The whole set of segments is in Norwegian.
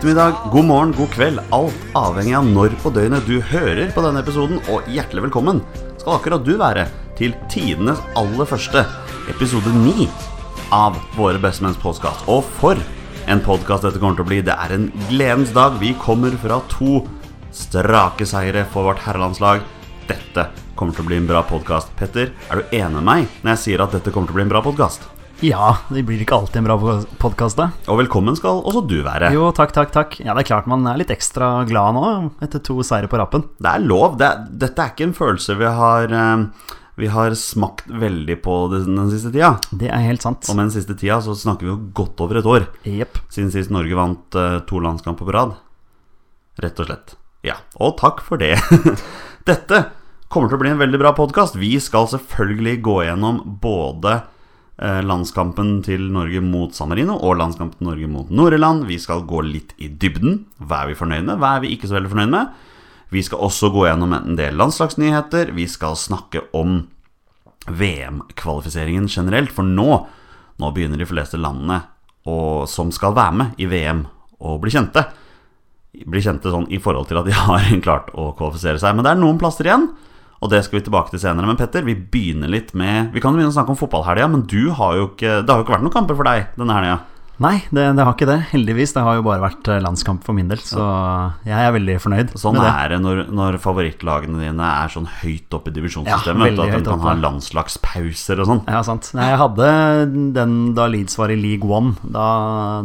Ettermiddag, god morgen, god kveld. Alt avhengig av når på døgnet du hører på denne episoden. Og hjertelig velkommen skal akkurat du være til tidenes aller første episode 9 av Våre bestemenns podkast. Og for en podkast dette kommer til å bli. Det er en gledens dag. Vi kommer fra to strake seire for vårt herrelandslag. Dette kommer til å bli en bra podkast. Petter, er du enig med meg når jeg sier at dette kommer til å bli en bra podkast? Ja, det blir ikke alltid en bra podkast, da. Og velkommen skal også du være. Jo, takk, takk, takk. Ja, det er klart man er litt ekstra glad nå, etter to seire på rappen. Det er lov. Det er, dette er ikke en følelse vi har eh, Vi har smakt veldig på den, den siste tida. Det er helt sant. Og med den siste tida så snakker vi jo godt over et år. Yep. Siden sist Norge vant eh, to landskamper på rad. Rett og slett. Ja. Og takk for det. Dette kommer til å bli en veldig bra podkast. Vi skal selvfølgelig gå gjennom både landskampen til Norge mot San Marino og landskampen til Norge mot Nord-Irland. Vi skal gå litt i dybden. Hva er vi fornøyd med? Hva er vi ikke så veldig fornøyd med? Vi skal også gå gjennom en del landslagsnyheter. Vi skal snakke om VM-kvalifiseringen generelt. For nå, nå begynner de fleste landene og, som skal være med i VM, å bli kjente. Bli kjente sånn i forhold til at de har klart å kvalifisere seg. Men det er noen plasser igjen. Og det skal vi tilbake til senere. Men Petter, vi begynner litt med Vi kan jo begynne å snakke om fotballhelga, men har ikke, det har jo ikke vært noen kamper for deg denne helga. Nei, det, det, har ikke det. Heldigvis. Det har jo bare vært eh, landskamp for min del, så jeg er veldig fornøyd. Sånn det. er det når, når favorittlagene dine er sånn høyt oppe i divisjonssystemet. Ja, at de kan ha landslagspauser og sånn. Ja, sant. Nei, jeg hadde den da Leeds var i League One. Da,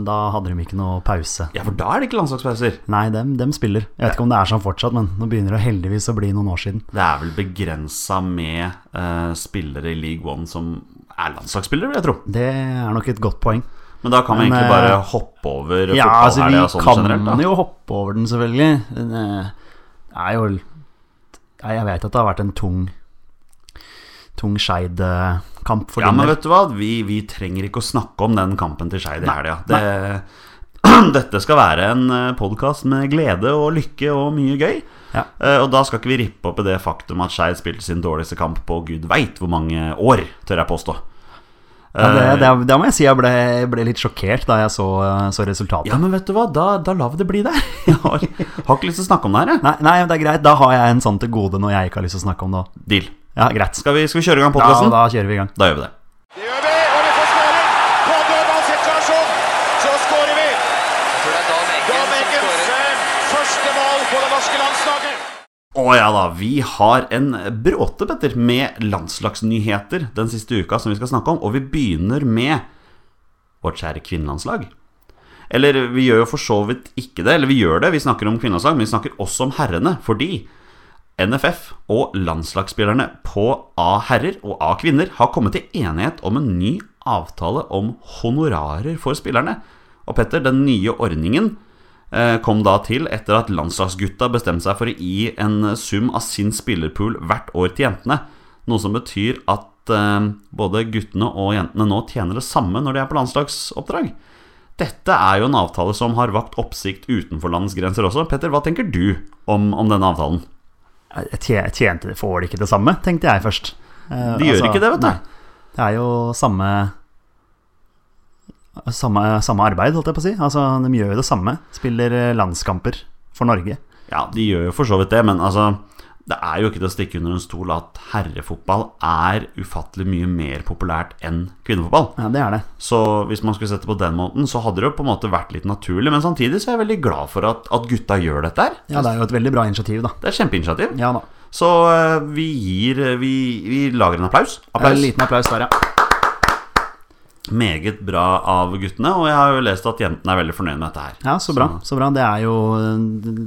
da hadde de ikke noe pause. Ja, for da er det ikke landslagspauser. Nei, dem, dem spiller. Jeg vet ikke om det er sånn fortsatt, men nå begynner det heldigvis å bli noen år siden. Det er vel begrensa med uh, spillere i League One som er landslagsspillere, vil jeg tro. Det er nok et godt poeng. Men da kan vi egentlig eh, bare hoppe over Ja, altså vi fotballhelga Vi kan jo hoppe over den, selvfølgelig. Den er jo Jeg vet at det har vært en tung Tung Skeid-kamp for Ja, din men vet du hva? Vi, vi trenger ikke å snakke om den kampen til Skeid i helga. Det, dette skal være en podkast med glede og lykke og mye gøy. Ja. Eh, Og da skal ikke vi rippe opp i det faktum at Skeid spilte sin dårligste kamp på gud veit hvor mange år, tør jeg påstå. Ja, det, Eh, det, det må jeg si jeg ble, ble litt sjokkert da jeg så, så resultatet. Ja, men vet du hva? Da, da lar vi det bli der. Jeg har, har ikke lyst til å snakke om det her, jeg. Nei, nei, det er greit. Da har jeg en sånn til gode når jeg ikke har lyst til å snakke om det òg. Deal. Ja, greit. Skal vi, skal vi kjøre i gang podkasten? Ja, da kjører vi i gang. Da gjør vi det. Det gjør vi, og vi får skåring! På dødballsituasjon så skårer vi! Dan Eggens eh, første mål på det norske landslaget. Å ja da, vi har en bråte, Petter, med landslagsnyheter den siste uka som vi skal snakke om. Og vi begynner med vårt kjære kvinnelandslag. Eller vi gjør jo for så vidt ikke det. Eller vi gjør det, vi snakker om kvinnelandslag, men vi snakker også om herrene. Fordi NFF og landslagsspillerne på A herrer og A kvinner har kommet til enighet om en ny avtale om honorarer for spillerne. Og Petter, den nye ordningen kom da til etter at landslagsgutta bestemte seg for å gi en sum av sin spillerpool hvert år til jentene. Noe som betyr at eh, både guttene og jentene nå tjener det samme når de er på landslagsoppdrag. Dette er jo en avtale som har vakt oppsikt utenfor landets grenser også. Petter, hva tenker du om, om denne avtalen? Jeg tje- tjente, får de ikke det samme, tenkte jeg først. Eh, De gjør ikke det, vet du. nei. Det er jo samme samme, samme arbeid, holdt jeg på å si. Altså, De gjør jo det samme. Spiller eh, landskamper for Norge. Ja, de gjør jo for så vidt det, men altså Det er jo ikke til å stikke under en stol at herrefotball er ufattelig mye mer populært enn kvinnefotball. Ja, det er det. Så hvis man skulle sett det på den måten, så hadde det jo på en måte vært litt naturlig. Men samtidig så er jeg veldig glad for at, at gutta gjør dette her. Ja, det er jo et veldig bra initiativ, da. Det er kjempeinitiativ. Ja da. Så eh, vi gir Vi, vi lager en applaus. En liten applaus der, ja. Meget bra av guttene, og jeg har jo lest at jentene er veldig fornøyd med dette her. Ja, så bra. så bra Det er jo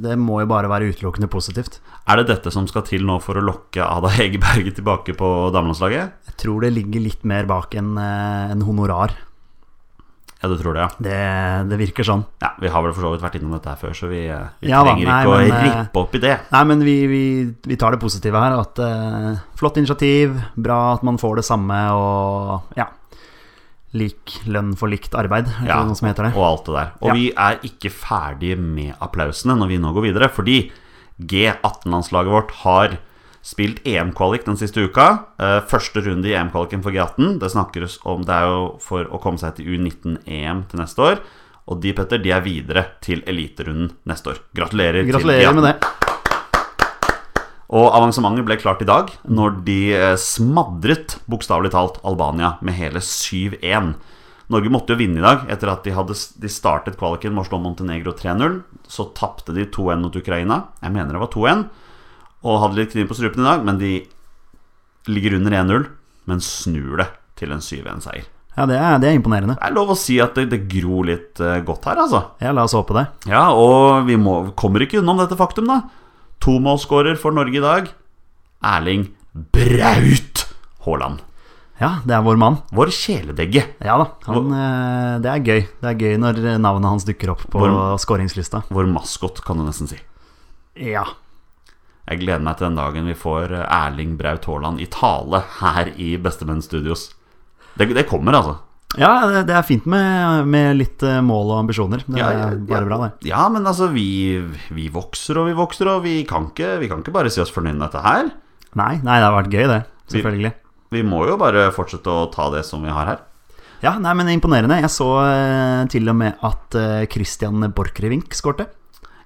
Det må jo bare være utelukkende positivt. Er det dette som skal til nå for å lokke Ada Hegerberget tilbake på damelandslaget? Jeg tror det ligger litt mer bak enn eh, en honorar. Ja, du tror det, ja. Det, det virker sånn. Ja, Vi har vel for så vidt vært innom dette her før, så vi, eh, vi Ja da, trenger nei, ikke å men, eh, rippe opp i det. Nei, men vi, vi, vi tar det positive her. At uh, Flott initiativ. Bra at man får det samme og ja. Lik lønn for likt arbeid, er Ja, det noe som heter det? og alt det der. Og Ja. vi er ikke ferdige med applausene når vi nå går videre, fordi G18-landslaget vårt har spilt EM-kvalik den siste uka. Eh, Første runde i EM-kvaliken for G18. Det snakkes om det er jo for å komme seg til U19-EM til neste år. Og de, Petter, de er videre til eliterunden neste år. Gratulerer. Gratulerer med det. Og avansementet ble klart i dag, når de eh, smadret, bokstavelig talt, Albania med hele 7-1. Norge måtte jo vinne i dag etter at de, hadde, de startet kvaliken med å slå Montenegro 3-0. Så tapte de 2-1 mot Ukraina. Jeg mener det var 2-1. Og hadde litt kniv på strupen i dag, men de ligger under 1-0, men snur det til en 7-1-seier. Ja, det er, det er imponerende. Det er lov å si at det, det gror litt eh, godt her, altså. Ja, la oss håpe det. Ja, og vi må, kommer ikke unnom dette faktum, da. Tomålsskårer for Norge i dag. Erling Braut Haaland. Ja, det er vår mann. Vår kjæledegge. Ja da, han, vår, det er gøy. Det er gøy når navnet hans dukker opp på Vår- skåringslista. Vår maskot, kan du nesten si. Ja. Jeg gleder meg til den dagen vi får eh, Erling Braut Haaland i tale her i Bestemenn Studios. Det, det kommer, altså. Ja, det, er fint med, med litt eh, mål og ambisjoner. Det Ja, er bare ja. bra, det. Ja, men altså, vi, vi vokser og vi vokser, og vi kan ikke, vi kan ikke bare si oss fornøyd med dette her. Nei, nei, det har vært gøy, det. Selvfølgelig. Vi må jo bare fortsette å ta det som vi har her. Ja, nei, men imponerende. Jeg så eh, til og med at eh, Christian Borchgrevink skårte.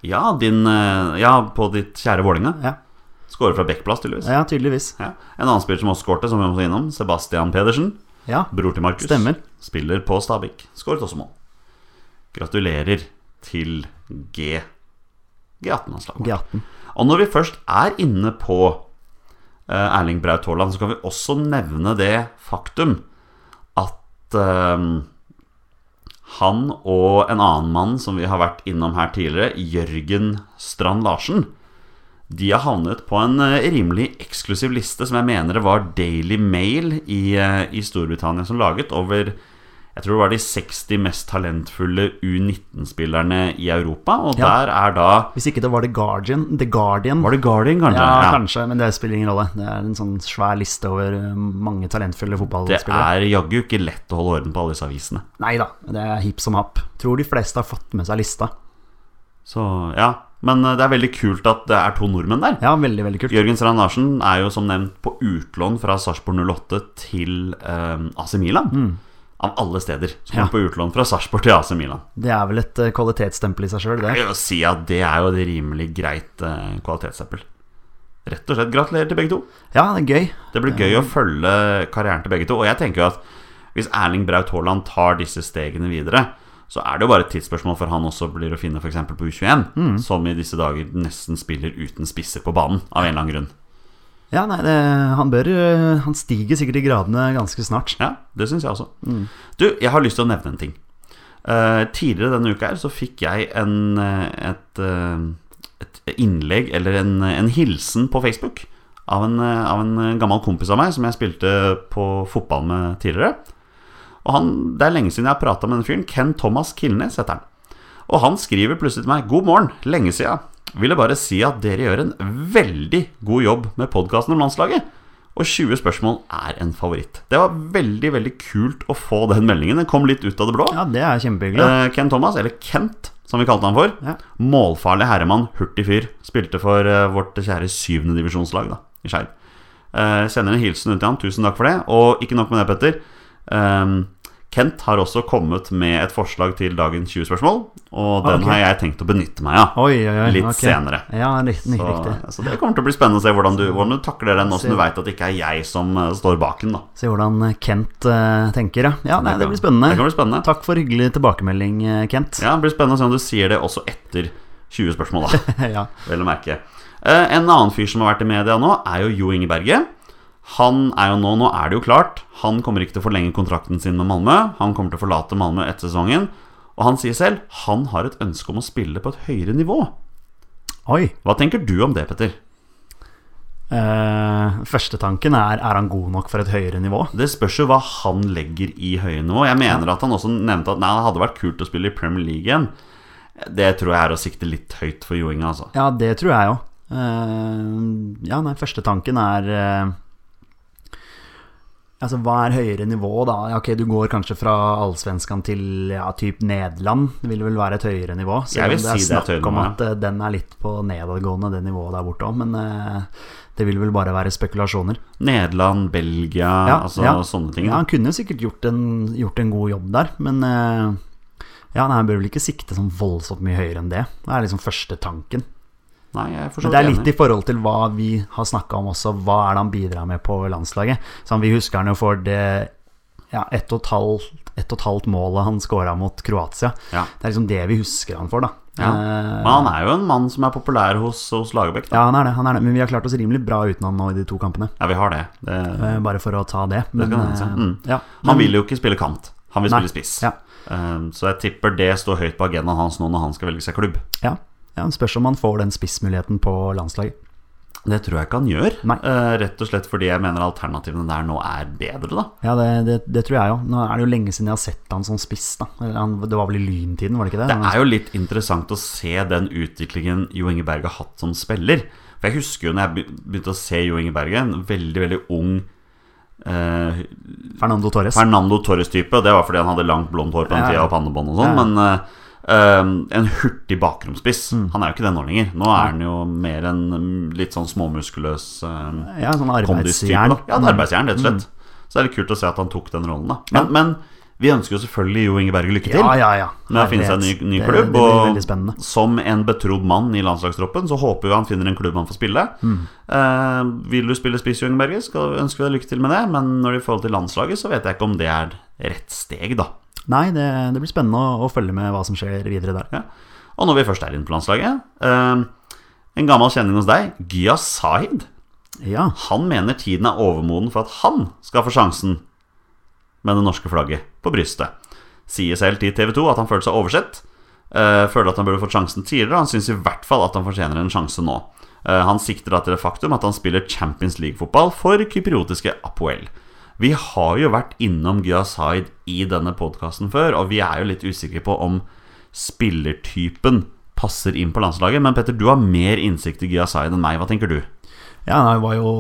Ja, din, ja på ditt kjære Vålinga Ja. Skårer fra backplass, tydeligvis. ja, tydeligvis. Ja. En annen spiller som også skårte, som vi må innom, Sebastian Pedersen. Ja, Bror til Markus. Stemmer. Spiller på Stabik. Skåret også mål. Gratulerer til G. G18-landslaget. G18. Og når vi først er inne på eh, Erling Braut Haaland, så kan vi også nevne det faktum at eh, han og en annen mann som vi har vært innom her tidligere, Jørgen Strand Larsen, de har havnet på en eh, rimelig eksklusiv liste som jeg mener det var Daily Mail i, eh, i Storbritannia som laget over jeg tror det var de 60 mest talentfulle U19-spillerne i Europa. Og Ja. der er da Hvis ikke det var The Guardian. The Guardian. Var det Guardian, kanskje? Ja, kanskje, men det spiller ingen rolle. Det er en sånn svær liste over eh, mange talentfulle fotballspillere. Det er jaggu ikke lett å holde orden på alle disse avisene. Nei da, det er hipp som happ. Tror de fleste har fått med seg lista. Så ja, Men eh, det er veldig kult at det er to nordmenn der. Ja, veldig, veldig kult. Jørgen Strand Larsen er jo som nevnt på utlån fra Sarpsborg 08 til eh, AC Milan. Av alle steder. Så Mm. Ja. på utlån fra Sarpsborg til AC Milan. Det er vel et eh, kvalitetsstempel i seg sjøl, det. Jeg vil si at det er jo et rimelig greit uh, kvalitetsstempel. Rett og slett gratulerer til begge to. Ja, det er gøy. Det blir gøy å følge karrieren til begge to. Og jeg tenker jo at hvis Erling Braut Haaland tar disse stegene videre, så er det jo bare et tidsspørsmål for han også blir å finne f.eks. på U21, Mm. som i disse dager nesten spiller uten spisser på banen, av en eller annen grunn. Ja, nei, det, han bør eh, Han stiger sikkert i gradene ganske snart. Ja, det syns jeg også. Mm. Du, jeg har lyst til å nevne en ting. Uh, tidligere denne uka her så fikk jeg en, eh, et, et innlegg, eller en, en hilsen på Facebook, av en, av en gammel kompis av meg som jeg spilte på fotball med tidligere. Og han, Det er lenge siden jeg har prata med den fyren. Ken Thomas Kilnes heter han. Og han skriver plutselig til meg 'God morgen, lenge sia'. Ville bare si at dere gjør en veldig god jobb med podkasten om landslaget. Og 20 spørsmål er en favoritt. Det var veldig veldig kult å få den meldingen. Den kom litt ut av det blå. Ja, det er kjempehyggelig. Eh, Ken Thomas, eller Kent som vi kalte han for. Ja. Målfarlig herremann, hurtig fyr. Spilte for eh, vårt kjære syvendedivisjonslag da, i Skeid. Eh, sender en hilsen ut til han. Tusen takk for det. Og ikke nok med det, Petter. Ehm, Kent har også kommet med et forslag til dagens 20 spørsmål, og den okay. har jeg tenkt å benytte meg av. Oi, oi, oi. litt okay. senere. Ja, riktig. Så, riktig. så det kommer til å bli spennende å se hvordan du, hvordan du takler den, som du veit at det ikke er jeg som eh, står bak den. da Se hvordan Kent uh, tenker, ja. Ja, nei, det blir Det kan spennende. bli spennende. Takk for hyggelig tilbakemelding, eh, Kent. Ja, Det blir spennende å se om du sier det også etter 20 spørsmål, da. ja. Vel å merke. Uh, en annen fyr som har vært i media nå, er jo Jo Inge Berge. Han er jo nå, nå er det jo klart, han kommer ikke til å forlenge kontrakten sin med Malmö. Han kommer til å forlate Malmö etter sesongen. Og han sier selv han har et ønske om å spille på et høyere nivå. Oi. Hva tenker du om det, Petter? Uh, første tanken er er han god nok for et høyere nivå? Det spørs jo hva han legger i høye nivå. Jeg mener at han også nevnte at nei, det hadde vært kult å spille i Premier League igjen. Det tror jeg er å sikte litt høyt for Joinga, altså. Ja, det tror jeg jo. Uh, ja, nei, første tanken er eh, Altså, hva er høyere nivå, da? Ok, du går kanskje fra allsvenskan til ja, typ Nederland. Det vil vel være et høyere nivå? Selv om det er si det er snakk om at uh, den er litt på nedadgående, det nivået der borte òg. Men uh, det vil vel bare være spekulasjoner. Nederland, Belgia, Ja, altså ja. sånne ting. Ja, han kunne jo sikkert gjort en, gjort en god jobb der, men uh, Ja, nei, Han bør vel ikke sikte sånn voldsomt mye høyere enn det. Det er liksom første tanken. Nei, jeg Men det er litt i forhold til hva vi har snakka om også. Hva er det han bidrar med på landslaget? Sånn, Vi husker han jo for det ja, ett og et halvt, og et halvt målet han scora mot Kroatia. Ja. Det er liksom det vi husker han for, da. Ja. Eh, Men han er jo en mann som er populær hos, hos Lagerbäck. Ja, han er det, han er det. Men vi har klart oss rimelig bra uten han nå i de to kampene. Ja, vi har det. det Eh, Bare for å ta det. Men, det eh, mm. ja. han vil jo ikke spille kant. Han vil Nei. spille spiss. Ja. Så jeg tipper det står høyt på agendaen hans nå når han skal velge seg klubb. Ja. Ja, Spørs om han får den spissmuligheten på landslaget. Det tror jeg ikke han gjør. Eh, rett og slett fordi jeg mener alternativene der nå er bedre, da. Ja, det, det, det tror jeg jo. Nå er det jo lenge siden jeg har sett han som spiss. da han, Det var vel i Lyntiden, var det ikke det? Det er jo litt interessant å se den utviklingen Jo Inge Berg har hatt som spiller. For jeg husker jo når jeg begynte å se Jo Inge Berg, en veldig, veldig ung eh, Fernando Torres. Fernando Torres-type. Det var fordi han hadde langt blondt hår på den Ja, tida og pannebånd og sånn. Ja. Men eh, eh, en hurtig bakromspiss. Mm. Han er jo ikke det nå lenger. Nå er han jo mer en mm, litt sånn småmuskuløs uh, ja, sånn arbeidsjern. Ja, det er arbeidsjern, rett og slett. Så det er litt kult å se at han tok den rollen, da. Men, men vi ønsker jo selvfølgelig Jo Inge Berge lykke til. Ja, ja, ja. Med å finne seg en ny, ny klubb. Det blir og som en betrodd mann i landslagstroppen, så håper vi han finner en klubb han får spille. Mm. Uh, vil du spille spiss, Jørgen Berge, skal ønsker vi deg lykke til med det. Men når det i forhold til landslaget, så vet jeg ikke om det er rett steg, da. Nei, det, det blir spennende å, følge med hva som skjer videre der. Ja. Og når vi først er inne på landslaget eh, En gammel kjenning hos deg, Gya Sahid, Ja, han mener tiden er overmoden for at han skal få sjansen med det norske flagget på brystet. Sier selv til TV 2 at han føler seg oversett. eh, føler at han burde fått sjansen tidligere. og Han syns i hvert fall at han fortjener en sjanse nå. Eh, han sikter da til det faktum at han spiller Champions League-fotball for kypriotiske Apoel. Vi har jo vært innom Gya Zaid i denne podkasten før, og vi er jo litt usikre på om spillertypen passer inn på landslaget. Men Petter, du har mer innsikt i Gya Zaid enn meg. Hva tenker du? ja det var jo,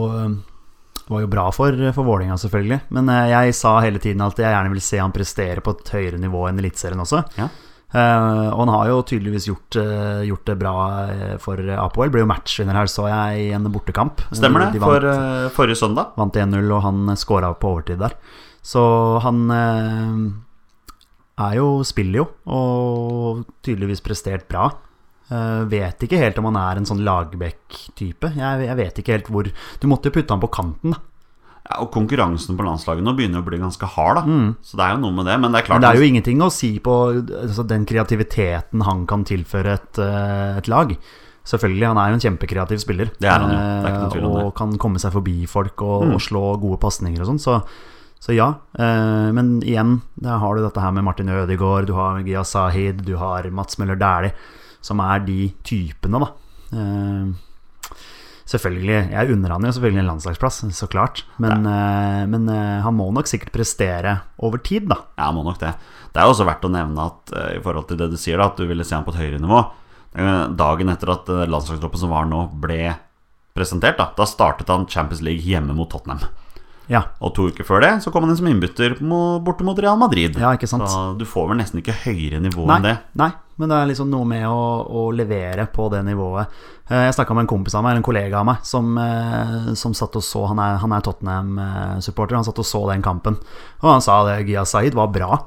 var jo bra for, for Vålerenga, selvfølgelig. Men eh, jeg sa hele tiden at jeg gjerne vil se han prestere på et høyere nivå enn Eliteserien også. Ja. Eh, og han har jo tydeligvis gjort, eh, gjort det bra eh, for Apoel. Ble jo matchvinner her, så jeg, i en bortekamp. Stemmer det, De vant, for forrige søndag. vant 1-0, og han scora på overtid der. Så han er jo Spiller jo, og tydeligvis prestert bra. Uh, vet ikke helt om han er en sånn Lagerbäck-type. Jeg, jeg vet ikke helt hvor Du måtte jo putte han på kanten, da. Ja, og konkurransen på landslaget nå begynner å bli ganske hard, da. Så det er jo noe med det. Men det er klart Mm. Men det er jo ingenting å si på altså, den kreativiteten han kan tilføre et, eh, et lag. Selvfølgelig, han er jo en kjempekreativ spiller. Det er han jo, det er ikke noe tvil om Eh, det. Mm. Og kan komme seg forbi folk og, og slå gode pasninger og sånn. Så, så ja. eh, Men igjen, der har du dette her med Martin Ødegaard, du har Gia Sahid, du har Mats Møller Dæhlie, som er de typene, da. Selvfølgelig, Jeg unner han jo selvfølgelig en landslagsplass, så klart. Men, uh, men uh, han må nok sikkert prestere over tid, da. Ja, han må nok det. Det er også verdt å nevne at uh, i forhold til det du sier, da, at du ville se han på et høyere nivå Dagen etter at landslagstroppen som var nå, ble presentert, da, da startet han Champions League hjemme mot Tottenham. Ja, Og to uker før det så kom han inn som innbytter borte mot Real Madrid. Ja, ikke sant. Så du får vel nesten ikke høyere nivå nei, enn det. nei, men det er liksom noe med å, å levere på det nivået. Eh, Jeg snakka med en kompis av meg, eller en kollega av meg, som, eh, som satt og så Han er, han er Tottenham-supporter. Han satt og så den kampen, og han sa det Gia Zaid var bra.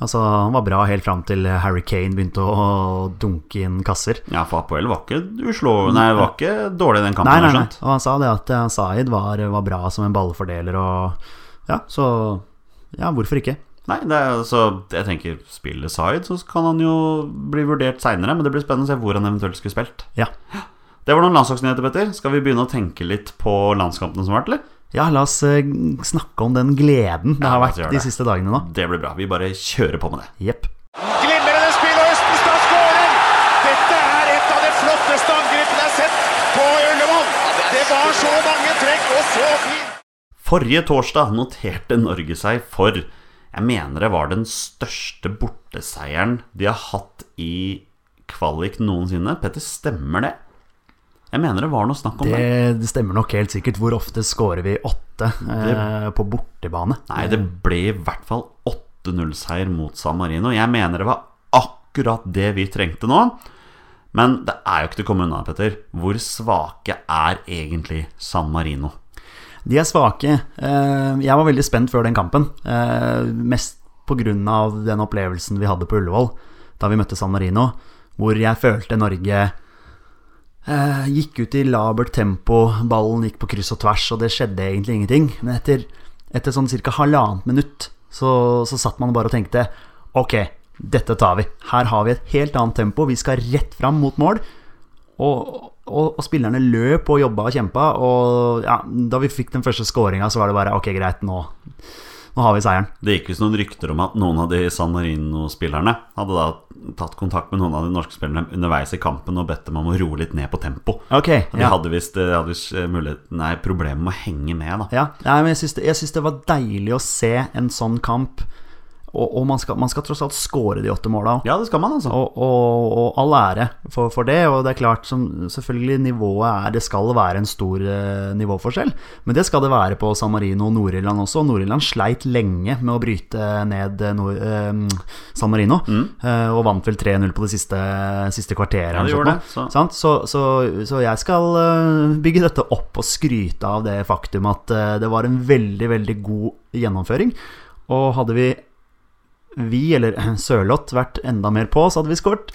Altså, Han var bra helt fram til Harry Kane begynte å, dunke inn kasser. Ja, for Apoel var ikke uslå... Nei, var ikke dårlig den kampen, Nei, nei, nei. skjønt. Og han sa det at eh, Zaid var, var bra som en ballfordeler, og ja, så Ja, hvorfor ikke? Nei, det er, altså, jeg tenker spille side, så kan han jo bli vurdert seinere. Men det blir spennende å se hvor han eventuelt skulle spilt. Ja. Det var noen landslagsnyheter, Petter. Skal vi begynne å tenke litt på landskampene som har vært, eller? Ja, la oss uh, snakke om den gleden det Ja, har vært de det. siste dagene nå. Det blir bra. Vi bare kjører på med det. Jepp. Glimrende spill, og Østenstad skårer! Dette er et av de flotteste angrepene jeg har sett på Ullevål. Det var så mange trekk og så fint. Forrige torsdag noterte Norge seg for Jeg mener det var den største borteseieren de har hatt i kvalik noensinne. Petter, stemmer det? Jeg mener det var noe snakk om det. Det, det stemmer nok helt sikkert. Hvor ofte scorer vi åtte eh, på bortebane? Nei, det ble i hvert fall 8-0-seier mot San Marino. Jeg mener det var akkurat det vi trengte nå. Men det er jo ikke til å komme unna, Petter. Hvor svake er egentlig San Marino? De er svake. Eh, jeg var veldig spent før den kampen. Eh, mest pga. den opplevelsen vi hadde på Ullevål da vi møtte San Marino, hvor jeg følte Norge eh, gikk ut i labert tempo, ballen gikk på kryss og tvers, og det skjedde egentlig ingenting. Men etter, etter sånn ca. halvannet minutt så, så satt man bare og tenkte Ok, dette tar vi. Her har vi et helt annet tempo. Vi skal rett fram mot mål. Og, og, og spillerne løp og jobba og kjempa. Og ja, da vi fikk den første scoringa, så var det bare ok, greit, nå, nå har vi seieren. Det gikk visst noen rykter om at noen av de San Marino-spillerne hadde da tatt kontakt med noen av de norske spillerne underveis i kampen og bedt dem om å roe litt ned på tempo. Ok, De ja. eh, hadde visst, eh, problemer med å henge med, da. Ja, ja men jeg syns det, det var deilig å se en sånn kamp. Og, og man, skal, man skal tross alt score de åtte måla. Ja, det skal man, altså. Og, og, og all ære for, for det. Og det er klart, som, selvfølgelig nivået er Det skal være en stor eh, nivåforskjell. Men det skal det være på San Marino og Nord-Irland også. Nord-Irland sleit lenge med å bryte ned eh, Nord, eh, San Marino. eh, og vant vel 3-0 på det siste, siste kvarteret. Mm. Ja, de gjorde sånn, det, så- Så, så, så jeg skal eh, bygge dette opp og skryte av det faktum at eh, det var en veldig, veldig god gjennomføring. Og hadde vi, vi eller Sørloth, vært enda mer på, så hadde vi skåret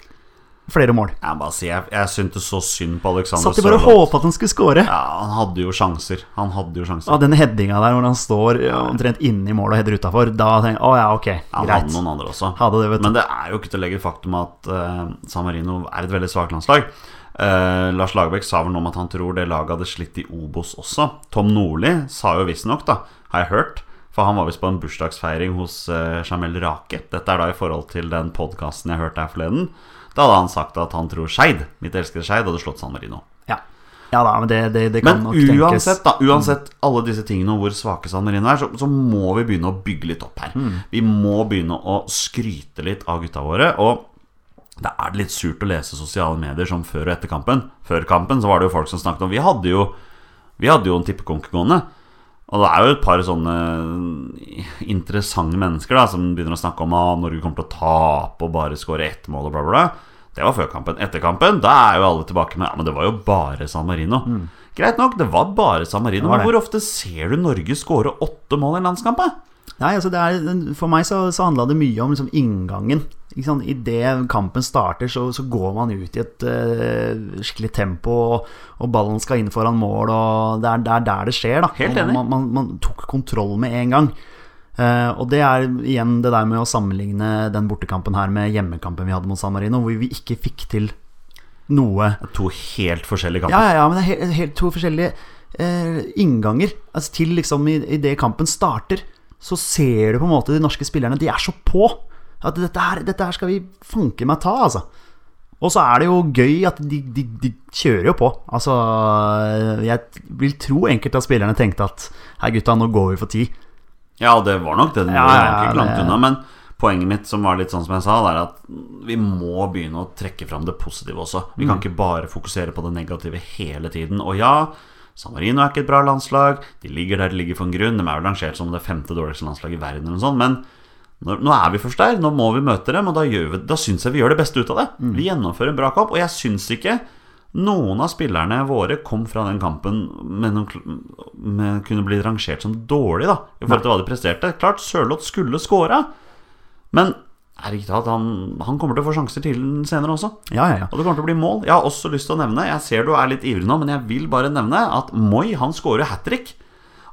flere mål. Jeg bare sier, jeg, jeg syntes så synd på Alexander Satt de bare og Sørloth. håpa at han skulle skåre. Ja, han hadde jo sjanser. Han hadde jo sjanser. Ja, den headinga der hvor han står ja, omtrent inne i målet og header utafor, da tenker jeg å ja, ok, Han greit. hadde noen andre også. Det. Men det er jo ikke til å legge faktum at uh, San Marino er et veldig svakt landslag. Uh, Lars Lagerbäck sa vel noe om at han tror det laget hadde slitt i Obos også. Tom Nordli sa jo visstnok, da, har jeg hørt, for han var visst på en bursdagsfeiring hos uh, Jamel Rake. Dette er da i forhold til den podkasten jeg hørte her forleden. Da hadde han sagt at han tror Skeid, mitt elskede Skeid, hadde slått San Marino. Ja. ja da, men det, det, det kan Men nok tenkes. uansett, da, uansett alle disse tingene og hvor svake San Marino er, så, så må vi begynne å bygge litt opp her. Mm. Vi må begynne å skryte litt av gutta våre. Og det er litt surt å lese sosiale medier som før og etter kampen. Før kampen så var det jo folk som snakket om Vi hadde jo, vi hadde jo en tippekonk gående. Og det er jo et par sånne interessante mennesker da som begynner å snakke om at Norge kommer til å tape og bare skåre ett mål og bla, bla, bla. Det var før kampen. Etter kampen da er jo alle tilbake med Ja, men det var jo bare San Marino. Greit nok, det var bare San Marino. Mm. Det Men hvor ofte ser du Norge skåre åtte mål i en landskamp? da? Nei, altså det er, For meg så, så handla det mye om liksom inngangen. Ikke sant? Idet kampen starter, så, så går man ut i et uh, skikkelig tempo, og, og ballen skal inn foran mål, og det er, det er der det skjer. da Helt enig. Man, man, man tok kontroll med en gang. Uh, og det er igjen det der med å sammenligne den bortekampen her med hjemmekampen vi hadde mot San Marino, hvor vi ikke fikk til noe To helt forskjellige kamper. ja, ja, ja men det er helt, helt to forskjellige uh, innganger. Altså til liksom i, i det kampen starter, så ser du på en måte de norske spillerne De er så på! At dette her, dette her skal vi fanke meg ta, altså. Og så er det jo gøy at de, de, de kjører jo på. Altså, jeg vil tro enkelte av spillerne tenkte at Hei, gutta, nå går vi for ti. Ja, det var nok det. Det Ja, var ja, ikke langt unna. Men poenget mitt, som var litt sånn som jeg sa, det er at vi må begynne å trekke fram det positive også. Vi Mm. kan ikke bare fokusere på det negative hele tiden. Og ja, San Marino er ikke et bra landslag. De ligger der de ligger for en grunn. De er vel rangert som det femte dårligste landslaget i verden, eller noe sånt. Men nå, nå er vi først der. Nå må vi møte dem, og da, gjør vi, da syns jeg vi gjør det beste ut av det. Mm. Vi gjennomfører en bra kamp, og jeg syns ikke noen av spillerne våre kom fra den kampen med, noen, med kunne bli rangert som dårlig, da. I forhold til hva de presterte. Klart Sørloth skulle skåra, men herregud, at han, han kommer til å få sjanser til senere også. Ja, ja, ja. Og det kommer til å bli mål. Jeg har også lyst til å nevne Jeg ser du er litt ivrig nå, men jeg vil bare nevne at Moi han scorer hat trick.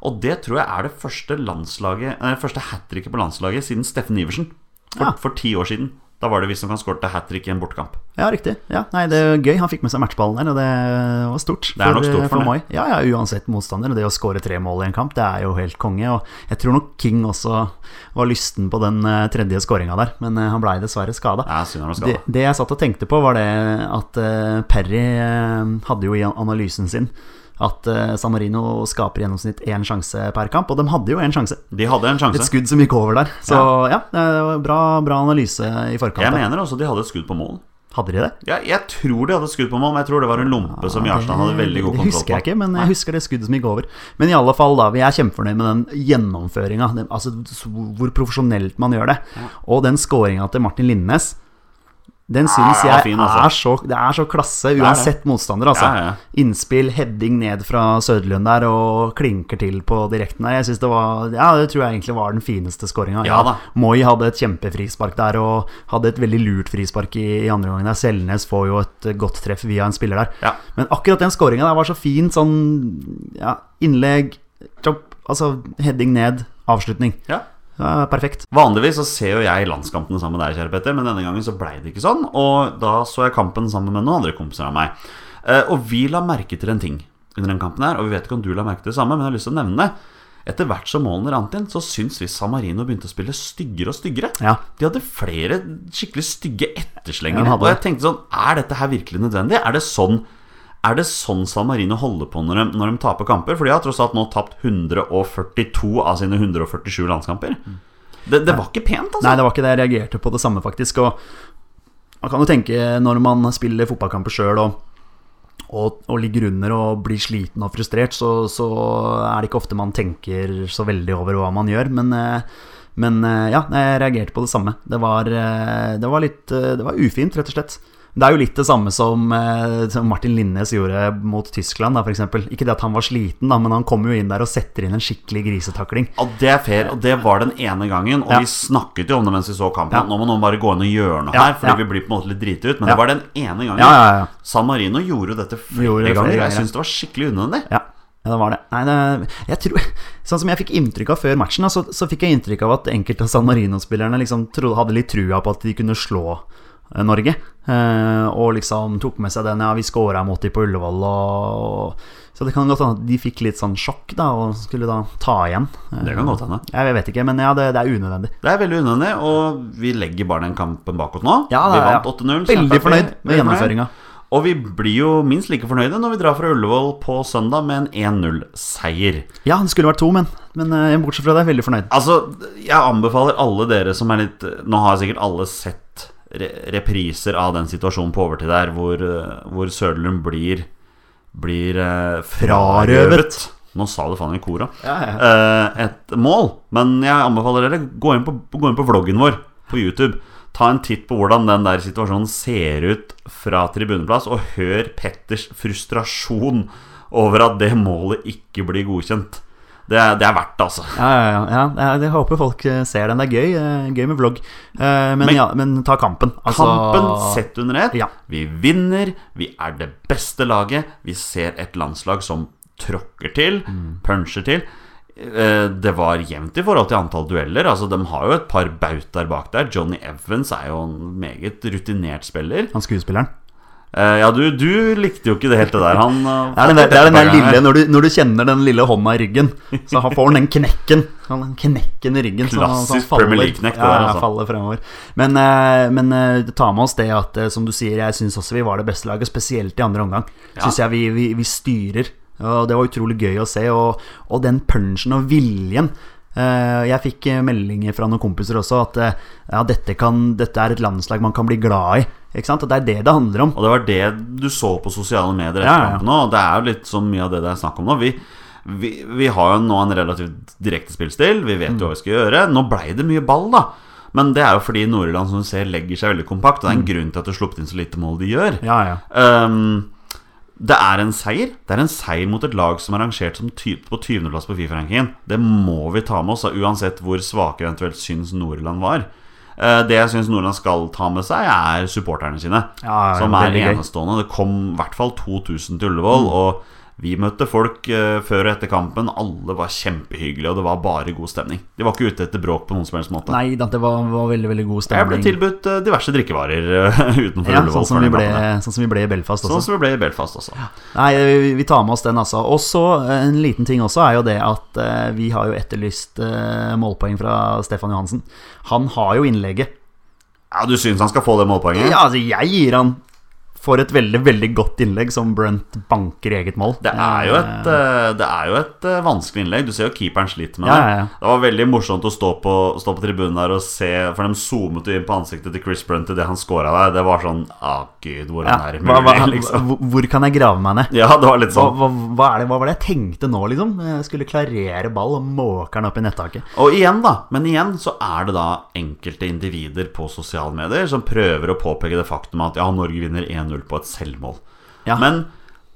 Og det tror jeg er det første, landslaget- eh, første hat tricket på landslaget siden Steffen Iversen. For, for ti år siden. Da var det visstnok han skåret hat trick i en bortekamp. Ja, riktig. Ja, nei, det er gøy. Han fikk med seg matchballen der, og det var stort. Det er nok stort for for Moi. Ja, ja, uansett motstander. Det å skåre tre mål i en kamp, det er jo helt konge. Og jeg tror nok King også var lysten på den eh, tredje skåringa der, men eh, han blei dessverre skada. Det, det jeg satt og tenkte på, var det at eh, Perry hadde jo i analysen sin at uh, San Marino skaper i gjennomsnitt én sjanse per kamp, og de hadde jo én sjanse. De hadde en Et skudd som gikk over der. Så ja, det var bra, bra analyse i forkant. Jeg mener også de hadde et skudd på mål. Hadde de det? Ja, jeg tror de hadde skudd på mål, men jeg tror det var en lompe som Jarstein hadde veldig god kontroll på. Det husker jeg ikke, men jeg husker det skuddet som gikk over. Men i alle fall, da. Vi er kjempefornøyd med den gjennomføringa. Altså hvor profesjonelt man gjør det. Og den scoringa til Martin Linnes Den syns jeg fin, altså. er, så, det er så klasse, uansett motstander. Altså. Ja, ja. Innspill, heading ned fra Søderlund der og klinker til på direkten der. Jeg synes det var Ja, det tror jeg egentlig var den fineste skåringa. Ja. Moi hadde et kjempefrispark der og hadde et veldig lurt frispark i, i andre gangen. der Selnes får jo et eh, godt treff via en spiller der. Men akkurat den skåringa der var så fin. Sånn ja, innlegg, chop, altså heading ned, avslutning. Ja. Ja, perfekt. Vanligvis så ser jo jeg landskampene sammen med deg, kjære Petter, men denne gangen så blei det ikke sånn. Og da så jeg kampen sammen med noen andre kompiser av meg. Eh, og vi la merke til en ting under den kampen her, og vi vet ikke om du la merke til det samme, men jeg har lyst til å nevne det. Etter hvert som målene rant inn, så syns vi San Marino begynte å spille styggere og styggere. Ja. De hadde flere skikkelig stygge Ja, etterslengere. og jeg tenkte sånn Er dette her virkelig nødvendig? Er det sånn er det sånn San Marino holder på når de, når de taper kamper? For de har tross alt nå tapt 142 av sine 147 landskamper. Det, det var ikke pent, altså. Nei, det var ikke det. Jeg reagerte på det samme, faktisk. Og man kan jo tenke, når man spiller fotballkamper sjøl og, og, og ligger under og blir sliten og frustrert, så, så er det ikke ofte man tenker så veldig over hva man gjør. Men, eh, men eh, ja, jeg reagerte på det samme. Det var, eh, det var litt Det var ufint, rett og slett. Det er jo litt det samme som, eh, som Martin Linnes gjorde mot Tyskland, da, f.eks. Ikke det at han var sliten, da, men han kommer jo inn der og setter inn en skikkelig grisetakling. Ja, det er fair, og det var den ene gangen. Og Ja. vi snakket jo om det mens vi så kampen. Ja. Nå må noen bare gå inn og gjøre noe Ja, her, fordi vi blir på en måte litt driti ut. Men det var den ene gangen. San Marino gjorde jo dette flere Gjorde det flere ganger. Jeg syns det var skikkelig unødvendig. Ja, ja, det var det. Nei, det jeg tror, sånn som jeg fikk inntrykk av før matchen, så, så fikk jeg inntrykk av at enkelte av San Marino-spillerne liksom trodde, hadde litt trua på at de kunne slå Norge. Eh, og liksom tok med seg den Ja, vi scora mot de på Ullevål, og, Så det kan godt hende at de fikk litt sånn sjokk, da, og skulle da ta igjen. Eh, Det kan godt hende. Jeg vet ikke, men ja, det, det er unødvendig. Det er veldig unødvendig, og vi legger bare den kampen bak oss nå. Ja, vi vant 8-0. Veldig fornøyd med gjennomføringa. Og vi blir jo minst like fornøyde når vi drar fra Ullevål på søndag med en 1-0-seier. Ja, det skulle vært to, men, men eh, bortsett fra det, veldig fornøyd. Altså, jeg anbefaler alle dere som er litt Nå har sikkert alle sett repriser av den situasjonen på overtid der, hvor, eh, hvor Søderlund blir Blir eh, frarøvet Nå sa du faen i kora. Ja, ja. Eh, et mål. Men jeg anbefaler dere gå inn, på, gå inn på vloggen vår på YouTube. Ta en titt på hvordan den der situasjonen ser ut fra tribuneplass, og hør Petters frustrasjon over at det målet ikke blir godkjent. Det det er verdt det, altså. Ja, ja, ja, ja. Jeg, håper folk eh, ser den. Det er gøy. eh, Gøy med vlogg. Eh, Men, Men- ja, men ta kampen. Altså, Kampen sett under ett. Ja. Vi vinner. Vi er det beste laget. Vi ser et landslag som tråkker til, Mm. puncher til. Det var jevnt i forhold til antall dueller. Altså De har jo et par bautaer bak der. Johnny Evans er jo en meget rutinert spiller. Han skuespilleren. Eh, Ja, du, du likte jo ikke det helt, det der. Han eh, Det er den der, det er den der lille når du, når du kjenner den lille hånda i ryggen, så han får han den knekken. Han den knekken i ryggen. så så han Klassisk Premier League-knekk, ja, der, altså. faller fremover. Men, eh, men ta med oss det at, som du sier, jeg syns også vi var det beste laget, spesielt i andre omgang. Ja. Syns jeg vi, vi, vi styrer. Og det var utrolig gøy å se. Og, og den punchen og viljen. Eh, Jeg fikk eh, meldinger fra noen kompiser også at eh, ja, dette, kan, dette er et landslag man kan bli glad i. Ikke sant? Og det er det det handler om. Og det var det du så på sosiale medier etter Ja, ja, ja. kampen òg. Det er jo litt så mye av det det er snakk om nå. Vi, vi, vi har jo nå en relativt direkte spillstil. Vi vet jo hva vi skal gjøre. Nå blei det mye ball, da. Men det er jo fordi Nord-Irland som du ser legger seg veldig kompakt. Og det er en grunn til at du har sluppet inn så lite mål de gjør. Ja, ja. Ehm, det er en seier. Det er en seier mot et lag som er rangert som på 20.-plass på Fifa-rankingen. Det må vi ta med oss, uansett hvor svake eventuelt syns Nord-Irland var. Eh, det jeg syns Nordland skal ta med seg, er supporterne sine. Ja, som er enestående. Det kom i hvert fall 2000 til Ullevål. Og vi møtte folk eh, før og etter kampen. Alle var kjempehyggelige, og det var bare god stemning. De var ikke ute etter bråk på noen som helst måte. Nei, det var, var veldig veldig god Jeg stemning. ble tilbudt eh, diverse drikkevarer eh, utenfor ja, Ullevål. sånn som, vi ble, sånn som vi ble i Belfast også. Sånn som vi ble i Belfast også. Nei, vi, tar med oss den, altså. Og så en liten ting også er jo det at vi har jo etterlyst målpoeng fra Stefan Johansen. Han har jo innlegget. Ja, Du syns han skal få det målpoenget? Ja, altså, jeg gir han får et veldig veldig godt innlegg som Brunt banker i eget mål. Det er jo et, eh, det er jo et eh, vanskelig innlegg. Du ser jo keeperen sliter med det. ja, ja. Det var veldig morsomt å stå på, stå på tribunen der og se, for de zoomet jo inn på ansiktet til Chris Brunt idet han scora der. Det var sånn Å, gud, Ja, er det hva, hva, liksom. hvor- hvor kan jeg grave meg ned? Ja, det var litt sånn. hva, hva, det, hva var det jeg tenkte nå, liksom? Jeg skulle klarere ball og måke den opp i nettaket. Og igjen, da. Men igjen så er det da enkelte individer på sosiale medier som prøver å påpeke det faktum at ja, Norge vinner 1-0 på et selvmål. Ja. Men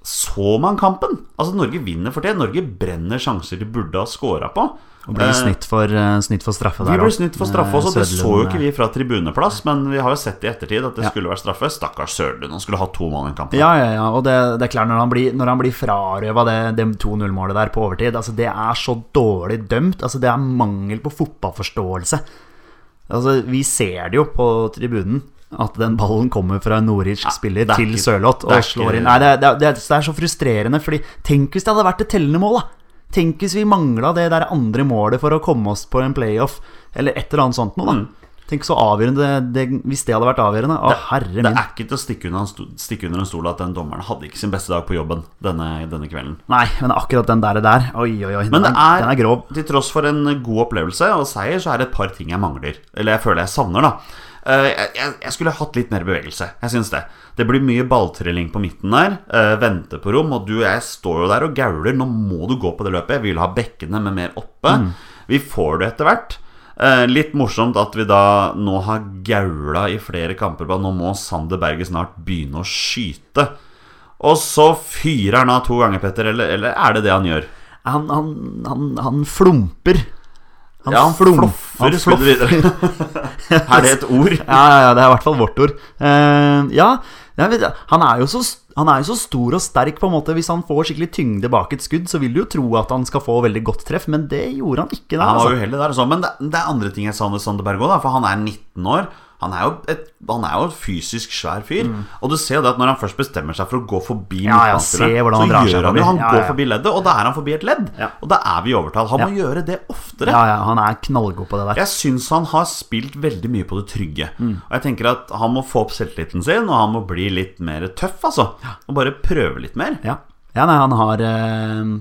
så man kampen? Altså, Norge vinner for det. Norge brenner sjanser de burde ha scora på. Og blir Eh, snitt for, eh, snitt for straffe der ble også. snitt for straffe Eh, også. Det så jo ikke vi fra tribuneplass, men vi har jo sett i ettertid at det Ja. skulle vært straffe. Stakkars Sørlund, han skulle ha to mål i en kamp. Ja, ja, ja, og det, det er klart når han blir, når han blir frarøva det, det 2-0-målet der på overtid altså Det er så dårlig dømt. Altså Det er mangel på fotballforståelse. Altså Vi ser det jo på tribunen at den ballen kommer fra en nordirsk spiller er til Sørloth og slår inn. Nei, det, det, det, det er så frustrerende, Fordi tenk hvis det hadde vært et tellende mål, da. Tenk hvis vi mangla det der andre målet for å komme oss på en playoff, eller et eller annet sånt noe, da. Mm. Tenk så avgjørende det, Hvis det hadde vært avgjørende. Å, herre Det er ikke til å stikke under, en stol at den dommeren hadde ikke sin beste dag på jobben denne, denne kvelden. Nei, men akkurat den der, der Oi, oi, oi. Men det den, er, den er grov. til tross for en god opplevelse og seier, så er det et par ting jeg mangler. Eller jeg føler jeg savner, da. Eh, Jeg, jeg, skulle hatt litt mer bevegelse. Jeg syns det. Det blir mye balltrilling på midten der. eh, Vente på rom. Og du jeg står jo der og gauler. Nå må du gå på det løpet. Jeg vil ha bekkene med mer oppe. Mm. Vi får det etter hvert. Eh, litt morsomt at vi da nå har gaula i flere kamper på at nå må Sander Berge snart begynne å skyte. Og så fyrer han av to ganger, Petter. Eller, eller er det det han gjør? Han, han, han, han flumper. Han ja, han han skuddet videre. er det et ord? Ja, ja, det er i hvert fall vårt ord. Uh, ja, han, er jo så, han er jo så stor og sterk, på en måte. Hvis han får skikkelig tyngde bak et skudd, så vil du jo tro at han skal få veldig godt treff, men det gjorde han ikke. Der, Han var altså. uheldig der, sånn, men det, det er andre ting jeg sa Sander Berg òg, for han er 19 år. Han er, jo et, han er jo et, fysisk svær fyr. Og du ser jo det at når han først bestemmer seg for å gå forbi Mm. Ja, ja, så han gjør han forbi. jo Han Ja, går ja. forbi leddet, og da er han forbi et ledd. Og da er vi i overtall. Han må gjøre det oftere. Ja, ja, han er knallgod på det der. Jeg syns han har spilt veldig mye på det trygge. Mm. Og jeg tenker at han må få opp selvtilliten sin, og han må bli litt mer tøff, altså. Og bare prøve litt mer. Ja, ja nei, han har øh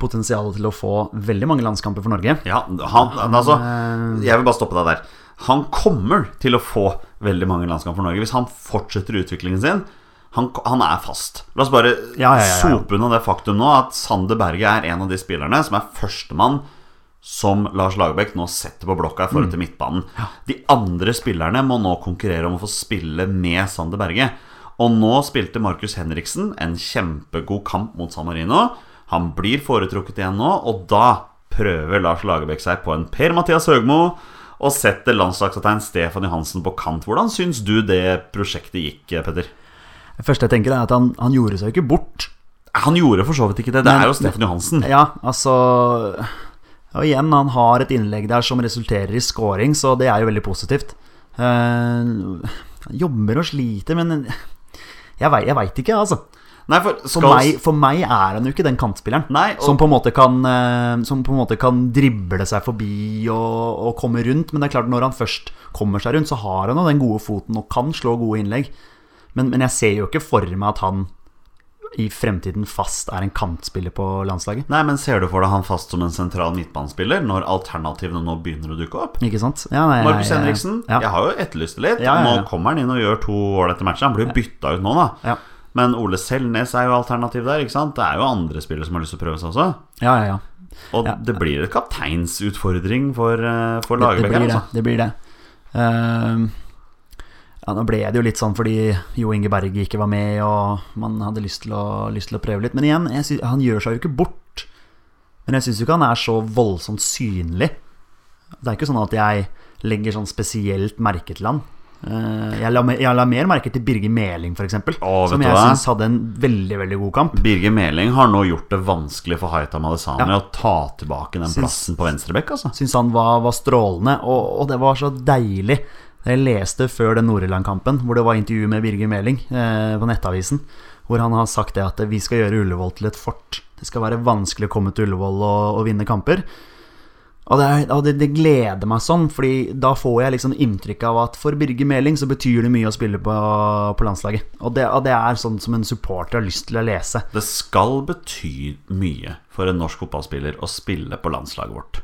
potensial til å få veldig mange landskamper for Norge. Ja, han, han altså eh, Jeg vil bare stoppe deg der. Han kommer til å få veldig mange landskamper for Norge hvis han fortsetter utviklingen sin. Han, han er fast. La oss bare Ja, ja, ja, sope unna det faktum nå at Sander Berge er en av de spillerne som er førstemann som Lars Lagerbäck nå setter på blokka i Mm. forhold til midtbanen. De andre spillerne må nå konkurrere om å få spille med Sander Berge. Og nå spilte Markus Henriksen en kjempegod kamp mot San Marino. Han blir foretrukket igjen nå, og da prøver Lars Lagerbäck seg på en Per-Mathias Høgmo og setter landslagskaptein Stefan Johansen på kant. Hvordan syns du det prosjektet gikk, Petter? Det første jeg tenker, er at han, han gjorde seg jo ikke bort. Han gjorde for så vidt ikke det. Det Men- er jo Stefan Johansen. Ja, altså Og igjen, han har et innlegg der som resulterer i scoring, så det er jo veldig positivt. Uh, han jobber og sliter, men jeg veit, ikke, altså. Nei, for For meg, for meg er han jo ikke den kantspilleren Nei, og- som, på en måte kan, eh, som på en måte kan drible seg forbi og, og komme rundt. Men det er klart når han først kommer seg rundt, så har han jo den gode foten og kan slå gode innlegg. Men, men jeg ser jo ikke for meg at han i fremtiden fast er en kantspiller på landslaget. Nei, men Ser du for deg han fast som en sentral midtbanespiller når alternativene nå begynner å dukke opp? Ikke sant? Ja, nei, Markus Henriksen, ja. jeg har jo etterlyst det litt. Ja, ja, ja. Nå kommer han inn og gjør to ålreite matcher. Han blir bytta ut nå, da. Men Ole Selnes er jo alternativ der. ikke sant? Det er jo andre spillere som har lyst til å prøve seg også. Ja, ja, ja. Og Ja. det blir et kapteinsutfordring for, eh, for Det, det blir det. altså. det, blir det. Uh, ja, nå ble det jo litt sånn fordi Jo Inge Berge ikke var med, og man hadde lyst til å, lyst til å prøve litt. Men igjen, jeg sy han gjør seg jo ikke bort. Men jeg syns jo ikke han er så voldsomt synlig. Det er ikke sånn at jeg legger sånn spesielt merke til han. Eh, jeg, la, jeg la mer merke til Birger Meling, f.eks., som jeg syns hadde en veldig, veldig god kamp. Birger Meling har nå gjort det vanskelig for Haitam Adesanya Ja. å ta tilbake den Syns- plassen på venstrebekk. Altså. Syns han var, var strålende, og, og det var så deilig. Jeg leste før den Nord-Irland-kampen, hvor det var intervju med Birger Meling eh, på Nettavisen, hvor han har sagt det at vi skal gjøre Ullevål til et fort. Det skal være vanskelig å komme til Ullevål og, og vinne kamper. Og, det, er, og det, det gleder meg sånn, Fordi da får jeg liksom inntrykk av at for Birger Meling så betyr det mye å spille på, på landslaget. Og det, og det er sånn som en supporter har lyst til å lese. Det skal bety mye for en norsk fotballspiller å spille på landslaget vårt.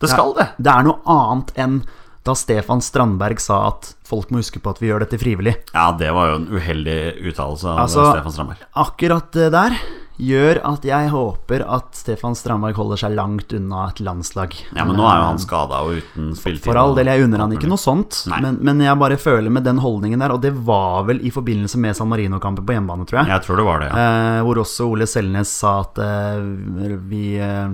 Det skal det. Det er noe annet enn da Stefan Strandberg sa at folk må huske på at vi gjør dette frivillig. Ja, det var jo en uheldig uttalelse av Altså, Stefan Strandberg. Akkurat det der gjør at jeg håper at Stefan Strandberg holder seg langt unna et landslag. Ja, men nå er jo han skada og uten spilletid. For all del, jeg unner han ikke noe sånt, men, men jeg bare føler med den holdningen der, og det var vel i forbindelse med San Marino-kampen på hjemmebane, tror jeg. Jeg tror det var det, ja. Eh, hvor også Ole Selnes sa at eh, vi eh,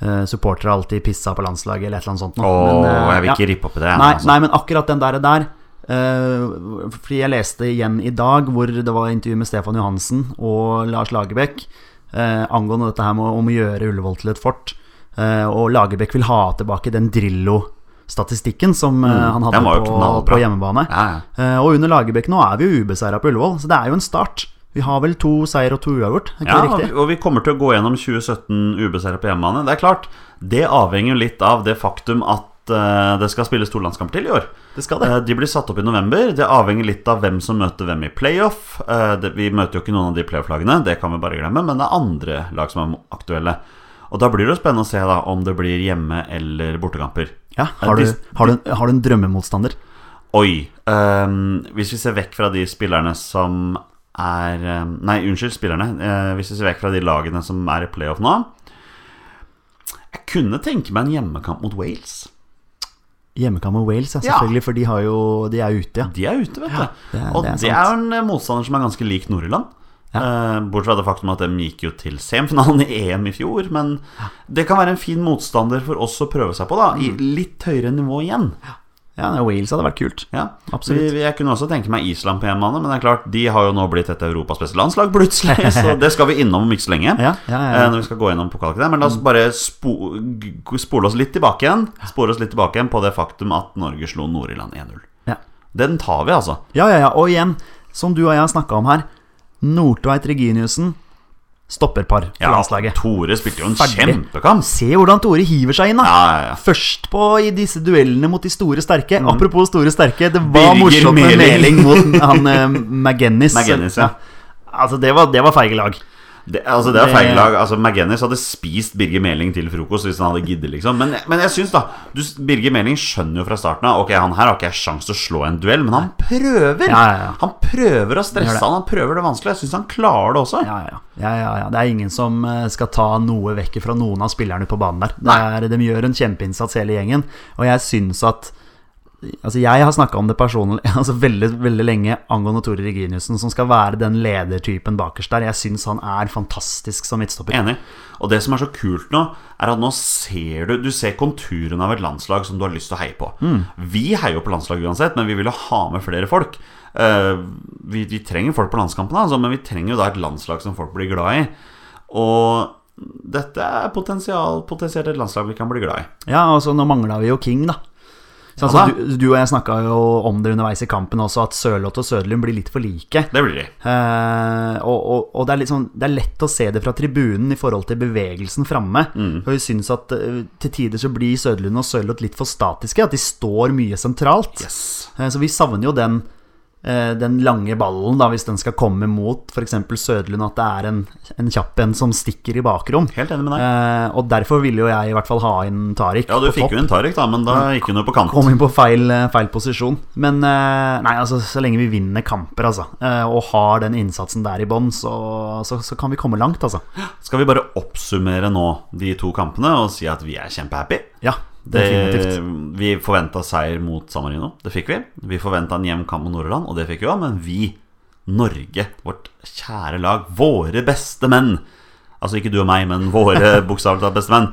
eh, supportere alltid pissa på landslaget, eller et eller annet sånt. Åh, Men, eh, jeg vil ja. rippe opp i det. Nei, altså. nei, men akkurat den der, der eh, Fordi jeg leste igjen i dag hvor det var intervju med Stefan Johansen og Lars Lagerbäck uh, angående dette her med om å gjøre Ullevål til et fort. Uh, og Lagerbäck vil ha tilbake den Drillo-statistikken som eh, han hadde Mm. På, på hjemmebane. Ja, ja. Og under Lagerbäck nå er vi jo ubeseira på Ullevål, så det er jo en start. Vi har vel to seier og to uavgjort, Ja, og vi- og vi kommer til å gå gjennom 2017 ubeseira på hjemmebane. Det er klart, det avhenger jo litt av det faktum at eh, det skal spilles to landskamper til i år. Det skal det. Eh, de blir satt opp i november. Det avhenger litt av hvem som møter hvem i playoff. Eh, vi møter jo ikke noen av de playoff-lagene, det kan vi bare glemme, men det er andre lag som er aktuelle. Og da blir det jo spennende å se da om det blir hjemme- eller bortekamper. Ja, har du, har du, har du en drømmemotstander? Oi. Um, hvis vi ser vekk fra de spillerne som er ehm, Nei, unnskyld, spillerne. Uh, hvis vi ser vekk fra de lagene som er i playoff nå Jeg kunne tenke meg en hjemmekamp mot Wales. Hjemmekamp med Wales, ja, selvfølgelig, for de, har jo, de er ute, ja. De er ute, vet du. det Og det er det er, en eh, motstander som er ganske lik Nord-Irland. Ja. Eh, bortsett fra det faktum at de gikk jo til semifinalen i EM i fjor. Men det kan være en fin motstander for oss å prøve seg på, da. I Mm. litt høyere nivå igjen. Ja, nei, Wales hadde vært kult. Ja, Absolutt. Vi, jeg kunne også tenke meg Island på hjemmebane, men det er klart, de har jo nå blitt et Europas beste landslag plutselig, så det skal vi innom om ikke så lenge. Ja, ja, ja. eh, Når vi skal gå gjennom pokalkene. Men la oss bare spo, spole oss litt tilbake igjen Spore oss litt tilbake igjen på det faktum at Norge slo Nord-Irland 1-0. Ja. Den tar vi, altså. ja, ja, ja. Og igjen, som du og jeg har snakka om her, Nordtveit Reginiussen, stopperpar for Ja, landslaget. Tore spilte jo en Ferdig. kjempekamp. Se hvordan Tore hiver seg inn, da! Ja, ja, ja. Først på i disse duellene mot de store sterke. Apropos store sterke, det var Birger morsomt med Meling. Mot han uh, McGennis. McGinnis, ja. Altså, det var, det var feige lag. Det, altså, det er feil lag. Altså, McGennis hadde spist Birger Meling til frokost hvis han hadde giddet, liksom. Men, men jeg syns, da du, Birger Meling skjønner jo fra starten av Ok, han her har ikke jeg sjans til å slå en duell, men han prøver! Ja, ja, ja. Han prøver å stresse han, han prøver det vanskelig. Jeg syns han klarer det også. Ja, ja, ja, ja, ja. Det er ingen som eh, skal ta noe vekk fra noen av spillerne på banen der. Det er, de gjør en kjempeinnsats hele gjengen, og jeg syns at Altså Jeg har snakka om det personlig altså veldig veldig lenge angående Tore Reginiussen, som skal være den ledertypen bakerst der. Jeg syns han er fantastisk som midtstopper. Enig. Og det som er så kult nå, er at nå ser du Du ser konturen av et landslag som du har lyst til å heie på. Mm. Vi heier jo på landslaget uansett, men vi vil jo ha med flere folk. Uh, vi, vi trenger folk på landskampene, altså, men vi trenger jo da et landslag som folk blir glad i. Og dette er potensielt et landslag vi kan bli glad i. Ja, altså Nå mangla vi jo King, da. Så, altså, du, du og jeg snakka jo om det underveis i kampen også, at Sørloth og Søderlund blir litt for like. Det blir de. Eh, og og, og det, er sånn, det er lett å se det fra tribunen i forhold til bevegelsen framme. Mm. For vi syns at eh, til tider så blir Søderlund og Sørloth litt for statiske. At de står mye sentralt. Yes. Eh, så vi savner jo den, den lange ballen, da, hvis den skal komme mot f.eks. Søderlund. At det er en, en kjapp en som stikker i bakrom. Helt enig med deg. Eh, og derfor ville jo jeg i hvert fall ha inn Tariq Ja, du fikk topp. jo en Tariq, da, men da gikk hun jo på kant. Kom inn på feil, eh, feil posisjon. Men eh, nei, altså, så lenge vi vinner kamper altså, eh, og har den innsatsen der i bånn, så, så, så kan vi komme langt. Altså. Skal vi bare oppsummere nå de to kampene og si at vi er kjempehappy? Ja, Det, vi forventa seier mot San Marino. Det fikk vi. Vi forventa en jevn kamp mot Nordland, og det fikk vi òg. Men vi, Norge, vårt kjære lag, våre beste menn Altså ikke du og meg, men våre bokstavelig talt beste menn.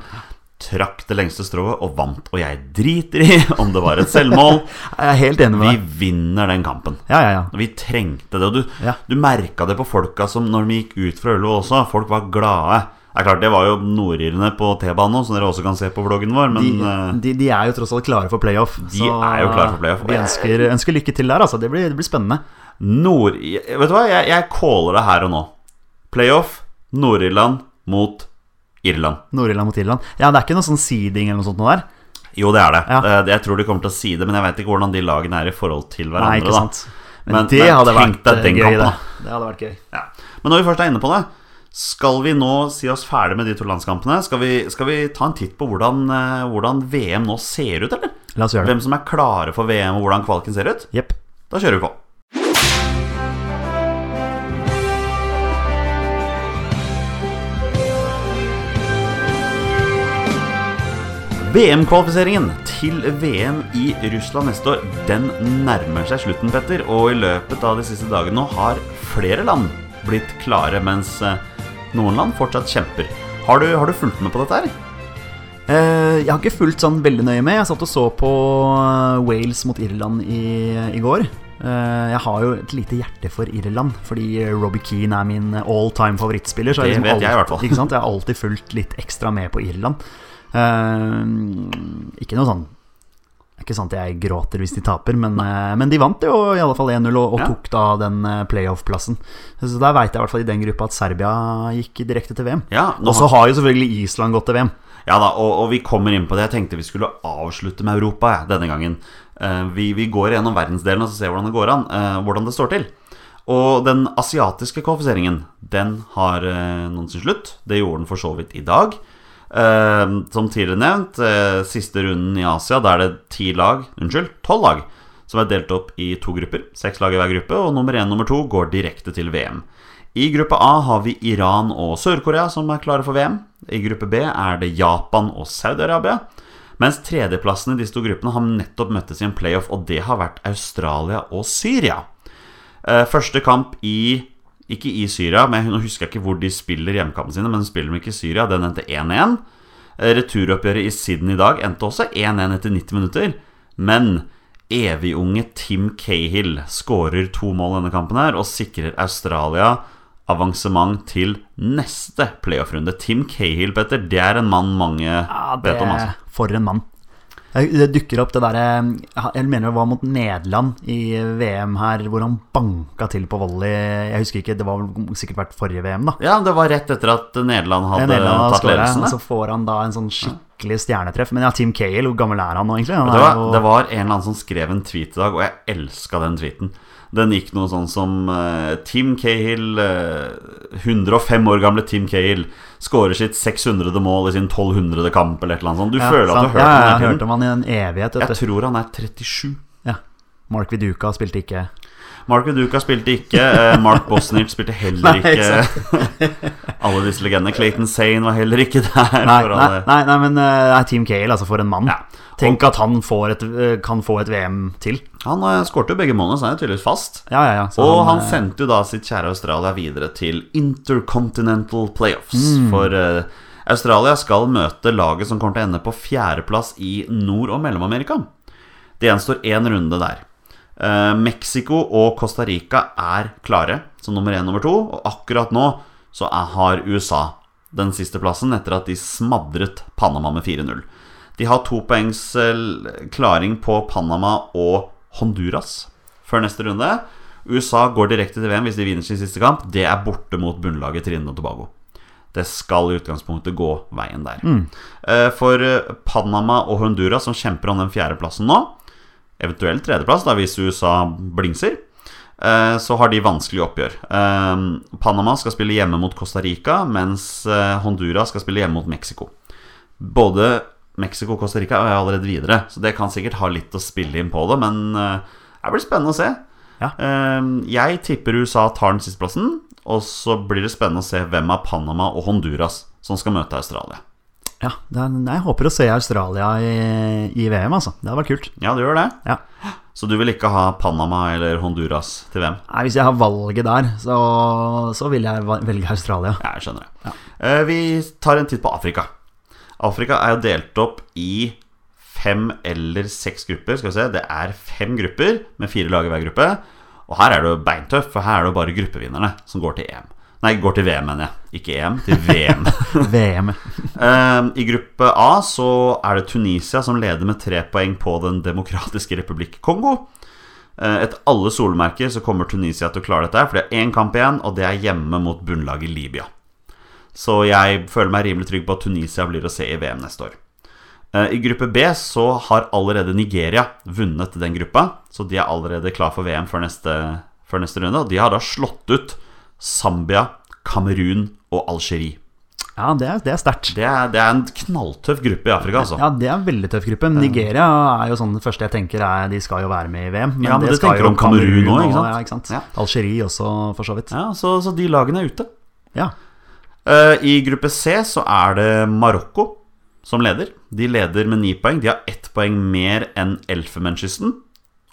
Trakk det lengste strået og vant. Og jeg driter i om det var et selvmål. Jeg er helt enig med deg. Vi vinner den kampen. Ja, ja, ja. Vi trengte det. Og du, Ja. du merka det på folka som når de gikk ut fra Ullevål også. Folk var glade. Det er klart, det var jo nordirene på T-banen òg, som dere også kan se på vloggen vår. Men De, eh, de, de er jo tross alt klare for playoff. De er jo klare for playoff, Vi ønsker, ønsker lykke til der, altså. Det blir, det blir spennende. Nord... Vet du hva, jeg, jeg caller det her og nå. Playoff Nord-Irland mot Irland. Nord-Irland mot Irland. Ja, det er ikke noe sånn seeding eller noe sånt noe der? Jo, det er det. Ja. Eh, Jeg tror de kommer til å si det, men jeg vet ikke hvordan de lagene er i forhold til hverandre. Nei, ikke sant. Men, Men- det men hadde vært eh, gøy, kampen, det. Det hadde vært gøy. Ja. Men når vi først er inne på det, skal vi nå si oss ferdig med de to landskampene? Skal vi, skal vi ta en titt på hvordan, eh, hvordan VM nå ser ut, eller? La oss gjøre det. Hvem som er klare for VM, og hvordan kvaliken ser ut? Yep. Da kjører vi på. VM-kvalifiseringen til VM i Russland neste år Den nærmer seg slutten, Petter. Og i løpet av de siste dagene nå har flere land blitt klare, mens eh, noen land fortsatt kjemper. Har du, har du fulgt med på dette her? Eh, jeg har ikke fulgt sånn veldig nøye med. Jeg satt og så på eh, Wales mot Irland i, i går. Eh, jeg har jo et lite hjerte for Irland, fordi Robbie Keane er min all time favorittspiller. Så Det jeg liksom vet jeg i hvert fall. Ikke sant? Jeg har alltid fulgt litt ekstra med på Irland. Eh, ikke noe sånn ikke sant jeg gråter hvis de taper, men, eh, men de vant jo i alle fall 1-0 og, og tok da den eh, playoff-plassen. Så der veit jeg i hvert fall i den gruppa at Serbia gikk direkte til VM. Ja, Og så har jo selvfølgelig Island gått til VM. Ja da, og, og vi kommer inn på det. Jeg tenkte vi skulle avslutte med Europa jeg, denne gangen. Eh, vi, vi går gjennom verdensdelen og så ser hvordan det går an. hvordan det står til. Og den asiatiske kvalifiseringen, den har noen sin slutt. Det gjorde den for så vidt i dag. Eh, som tidligere nevnt, eh, siste runden i Asia, da er det ti lag, unnskyld, tolv lag, som er delt opp i to grupper. Seks lag i hver gruppe, og nummer én og nummer to går direkte til VM. I gruppe A har vi Iran og Sør-Korea som er klare for VM. I gruppe B er det Japan og Saudi-Arabia. Mens tredjeplassen i disse to gruppene har nettopp møttes i en playoff, og det har vært Australia og Syria. Eh, Første kamp i Ikke i Syria, men nå husker jeg ikke hvor de spiller hjemmekampene sine, men de spiller de ikke i Syria. Den endte 1-1. Eh, Returoppgjøret i Sydney i dag endte også 1-1 etter 90 minutter. Men evigunge Tim Cahill skårer to mål denne kampen her og sikrer Australia avansement til neste playoff-runde. Tim Cahill, Petter, det er en mann mange Ja, det vet om. altså. For en mann. Det dukker opp det derre Jeg mener det var mot Nederland i VM her, hvor han banka til på volley. Jeg husker ikke, det var sikkert vært forrige VM, da. Ja, det var rett etter at Nederland hadde Nederland tatt ledelsen. så får han da en sånn skikkelig stjernetreff. Men ja, Team Kale, hvor gammel er han nå, egentlig? Han Det var, jo- det var en eller annen som skrev en tweet i dag, og jeg elska den tweeten. Den gikk noe sånn som eh, Tim Cahill, eh, 105 år gamle Tim Cahill, skårer sitt 600. mål i sin 1200. kamp, eller et eller annet sånt. Du ja, føler at du har hørt ja, tiden. om han i en evighet. Jeg tror han er 37. Ja. Mark Viduka spilte ikke. Mark Viduka spilte ikke. eh, Mark Bosnich spilte heller ikke. Alle disse legendene. Clayton Sane var heller ikke der. Nei, nei, nei, nei men uh, Team Cale, altså for en mann. Ja. Tenk at han får et, eh, kan få et VM til. Han uh, skårte jo begge målene, så han er tydeligvis fast. Ja, ja, Og han han, sendte jo da sitt kjære Australia videre til Intercontinental Playoffs. Mm. For Australia skal møte laget som kommer til å ende på fjerdeplass i Nord- og Mellom-Amerika. Det gjenstår én runde der. Eh, Mexico og Costa Rica er klare som nummer én og nummer to. Og akkurat nå så er, har USA den siste plassen etter at de smadret Panama med 4-0. De har to poengs eh, klaring på Panama og Honduras før neste runde. USA går direkte til VM hvis de vinner sin siste kamp. Det er borte mot bunnlaget Trinidad og Tobago. Det skal i utgangspunktet gå veien der. Mm. For eh, Panama og Honduras, som kjemper om den fjerdeplassen nå, eventuelt tredjeplass da hvis USA blingser, eh, så har de vanskelig oppgjør. Eh, Panama skal spille hjemme mot Costa Rica, mens eh, Honduras skal spille hjemme mot Mexico. Både Mexico og Costa Rica er allerede videre, så det kan sikkert ha litt å spille inn på det, men det blir spennende å se. Ja. Jeg tipper USA tar den sisteplassen, og så blir det spennende å se hvem av Panama og Honduras som skal møte Australia. Ja, er, jeg håper å se Australia i, i VM, altså. Det hadde vært kult. Ja, du gjør det? Ja. Så du vil ikke ha Panama eller Honduras til VM? Nei, Hvis jeg har valget der, så, så vil jeg velge Australia. Ja, jeg skjønner det. Eh, Vi tar en titt på Afrika. Afrika er jo delt opp i fem eller seks grupper. Skal vi se, Det er fem grupper med fire lag i hver gruppe. Og her er det jo beintøft, for her er det jo bare gruppevinnerne som går til EM. Nei, går til VM, mener jeg. Ikke EM, til VM. VM. Eh, I gruppe A så er det Tunisia som leder med tre poeng på Den demokratiske republikk Kongo. Uh, Etter alle solmerker så kommer Tunisia til å klare dette, for det er én kamp igjen, og det er hjemme mot bunnlaget Libya. Så jeg føler meg rimelig trygg på at Tunisia blir å se i VM neste år. Eh, I gruppe B så har allerede Nigeria vunnet den gruppa, så de er allerede klar for VM før neste, før neste runde. Og de har da slått ut Zambia, Kamerun og Algerie. Ja, det er, det er sterkt. Det det er en knalltøff gruppe i Afrika, altså. Ja, det er en veldig tøff gruppe. Nigeria er jo sånn det første jeg tenker er De skal jo være med i VM. Ja, men det skal tenker jo om Kamerun òg, ikke sant? Ja, ikke sant? Ja. Algerie også, for så vidt. Ja, så, så de lagene er ute. Ja. Uh, I gruppe C så er det Marokko som leder. De leder med ni poeng. De har ett poeng mer enn Elfenbenskysten.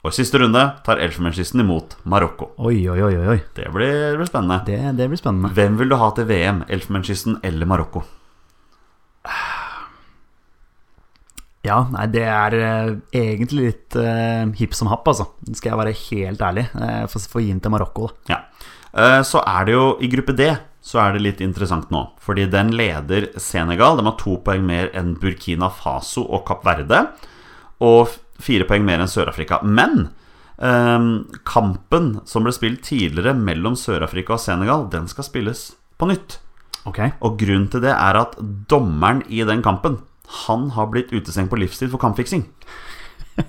Og i siste runde tar Elfenbenskysten imot Marokko. Oi, oi, oi, oi. Det blir, det blir spennende. Det, det blir spennende. Hvem vil du ha til VM? Elfenbenskysten eller Marokko? Ja, nei, det er eh, egentlig litt uh, hipp som happ, altså. Skal jeg være helt ærlig. Uh, for, for gi den til Marokko, da. Ja. Uh, Så er det jo i gruppe D så er det litt interessant nå. Fordi den leder Senegal. De har to poeng mer enn Burkina Faso og Kapp Verde. Og fire poeng mer enn Sør-Afrika. Men eh, kampen som ble spilt tidligere mellom Sør-Afrika og Senegal, den skal spilles på nytt. Okay. Og grunnen til det er at dommeren i den kampen Han har blitt utestengt på livstid for kampfiksing.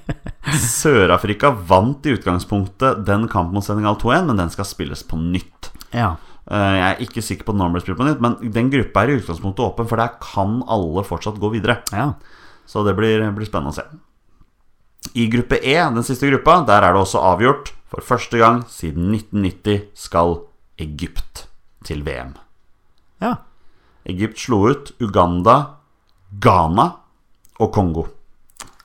Sør-Afrika vant i utgangspunktet den kampen mot Senegal 2-1, men den skal spilles på nytt. Ja. Eh, Jeg er ikke sikker på når den blir spilt på nytt, men den gruppa er i utgangspunktet åpen, for der kan alle fortsatt gå videre. ja. Så det blir, blir spennende å se. I gruppe E, den siste gruppa, der er det også avgjort. For første gang siden 1990 skal Egypt til VM. Ja. Egypt slo ut Uganda, Ghana og Kongo.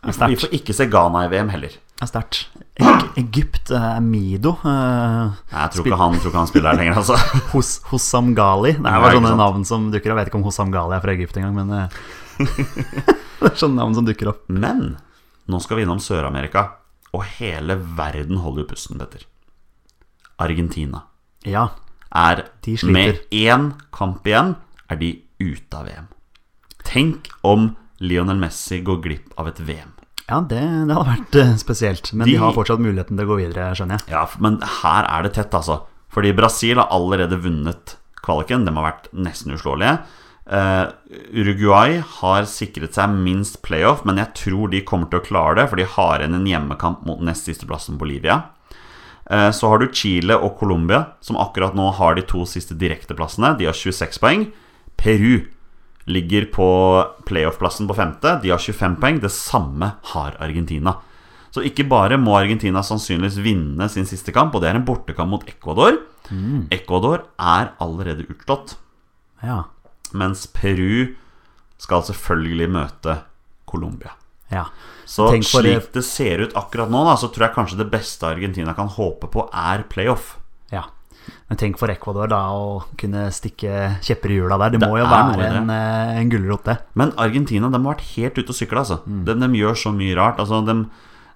Vi får, vi får ikke se Ghana i VM heller. Det er sterkt. Eg- Egypt, er Mido eh, Jeg tror ikke han, tror ikke han spiller her lenger, altså. Hos, Hossam Ghali. Det er bare sånne navn som dukker opp. Jeg vet ikke om Hossam Ghali er fra Egypt engang, men uh, Det er sånne navn som dukker opp. Men nå skal vi innom Sør-Amerika, og hele verden holder jo pusten, Petter. Argentina Ja. er De sliter. med én kamp igjen, er de ute av VM. Tenk om Lionel Messi går glipp av et VM. Ja, det, det hadde vært eh, spesielt. Men De- de har fortsatt muligheten til å gå videre, skjønner jeg. Ja, men her er det tett, altså. Fordi Brasil har allerede vunnet kvaliken. De har vært nesten uslåelige. Eh, Uruguay har sikret seg minst playoff, men jeg tror de kommer til å klare det, for de har igjen en hjemmekamp mot nest sisteplassen Bolivia. Eh, så har du Chile og Colombia, som akkurat nå har de to siste direkteplassene. De har 26 poeng. Peru ligger på playoff-plassen på femte. De har 25 poeng. Det samme har Argentina. Så ikke bare må Argentina sannsynligvis vinne sin siste kamp, og det er en bortekamp mot Ecuador. Ecuador er allerede utslått, Ja. Mens Peru skal selvfølgelig møte Colombia. ja. Så slik det ser ut akkurat nå, da, så tror jeg kanskje det beste Argentina kan håpe på, er playoff. Ja. Men tenk for Ecuador da å kunne stikke kjepper i hjula der. Det, Det må jo være en, eh, en gulrot, det. Men Argentina de har vært helt ute å sykle. Altså. Mm. De, de gjør så mye rart. Altså, de,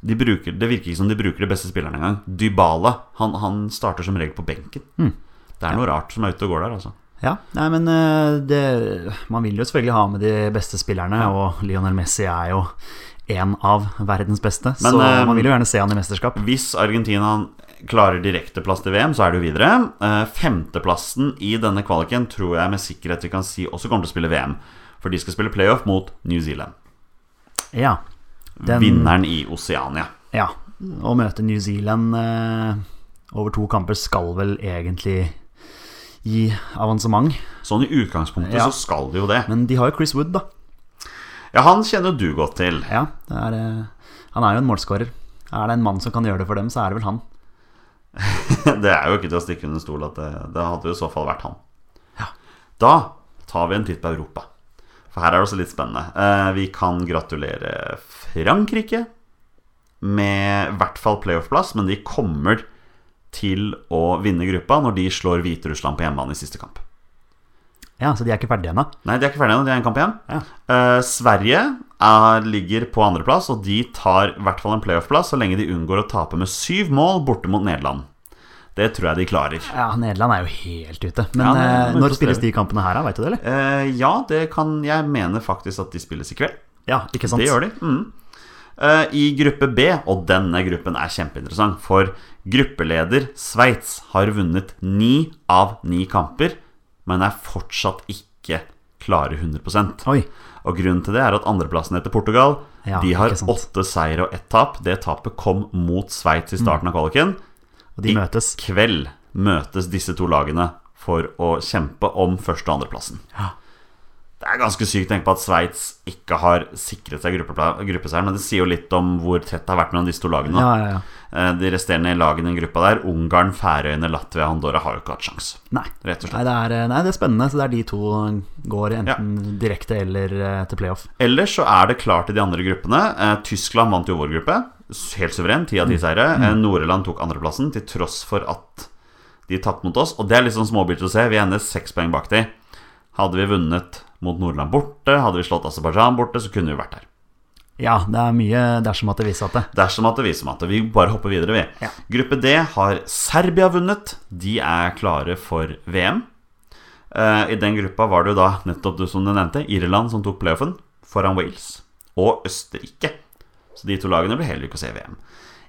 de bruker, det virker ikke som de bruker de beste spillerne engang. Dybala han, han starter som regel på benken. Mm. Det er noe rart som er ute og går der. Altså. Ja, nei, men eh, det, man vil jo selvfølgelig ha med de beste spillerne, og Lionel Messi er jo en av verdens beste, Men, så eh, man vil jo gjerne se han i mesterskap. Hvis Argentina klarer direkteplass til VM, så er det jo videre. Eh, Femteplassen i denne kvaliken tror jeg med sikkerhet vi kan si også kommer til å spille VM. For de skal spille playoff mot New Zealand. Ja. Den- Vinneren i Oseania. ja. Å møte New Zealand over to kamper skal vel egentlig gi avansement, Sånn i utgangspunktet Ja. så skal det jo det. men de har jo Chris Wood, da. Ja, han kjenner du godt til. Ja, det er, eh, han er jo en målskårer. Er det en mann som kan gjøre det for dem, så er det vel han. Det er jo ikke til å stikke under stol at det, det hadde jo i så fall vært han. Ja. Da tar vi en titt på Europa. For her er det også litt spennende. Eh, vi kan gratulere Frankrike med i hvert fall playoff-plass, men de kommer til å vinne gruppa når de slår Hviterussland på hjemmebane i siste kamp. Ja, Så de er ikke ferdige ennå? Nei, de er ikke ferdige ennå, de har en kamp igjen. Ja. Eh, Sverige er, ligger på andreplass, og de tar i hvert fall en playoff-plass så lenge de unngår å tape med syv mål borte mot Nederland. Det tror jeg de klarer. Ja, Nederland er jo helt ute. Men Ja, er eh, når spilles de kampene her? Veit du det, eller? Eh, ja, det kan Jeg mener faktisk at de spilles i kveld. Ja, ikke sant? Det gjør de. Mm. Eh, I gruppe B, og denne gruppen er kjempeinteressant, for gruppeleder Sveits har vunnet ni av ni kamper, men er fortsatt ikke klare 100 Oi. Og grunnen til det er at andreplassen heter Portugal. Ja, de har åtte seire og ett tap. Det tapet kom mot Sveits i starten av kvaliken. Og de I møtes. kveld møtes disse to lagene for å kjempe om første- og andreplassen. Ja. Det er ganske sykt å tenke på at Sveits ikke har sikret seg gruppeseieren, men det sier jo litt om hvor tett det har vært mellom disse to lagene. Ja, ja, ja. Eh, De resterende lagene i gruppa der, Ungarn, Færøyene, Latvia og Andorra, har jo ikke hatt sjans. Nei. Rett og Nei, det er, nei, det er spennende. Så det er de to går enten direkte eller eh, til playoff. Ellers så er det klart i de andre gruppene. Eh, Tyskland vant jo vår gruppe, helt suverent, ti av ti seire. Mm. Nord-Irland tok andreplassen til tross for at de tapte mot oss. Og det er litt sånn småbilt å se. Vi ender seks poeng bak de. Hadde vi vunnet mot Nord-Irland borte, hadde vi slått Aserbajdsjan borte, så kunne vi vært der. Ja, det er mye dersom at det viser at det. Dersom at det viser at at vi bare hopper videre, vi. Ja. Gruppe D har Serbia vunnet. De er klare for VM. Uh, I den gruppa var det jo da nettopp du som du nevnte, Irland som tok playoffen foran Wales. Og Østerrike. Så de to lagene blir heller ikke å se VM.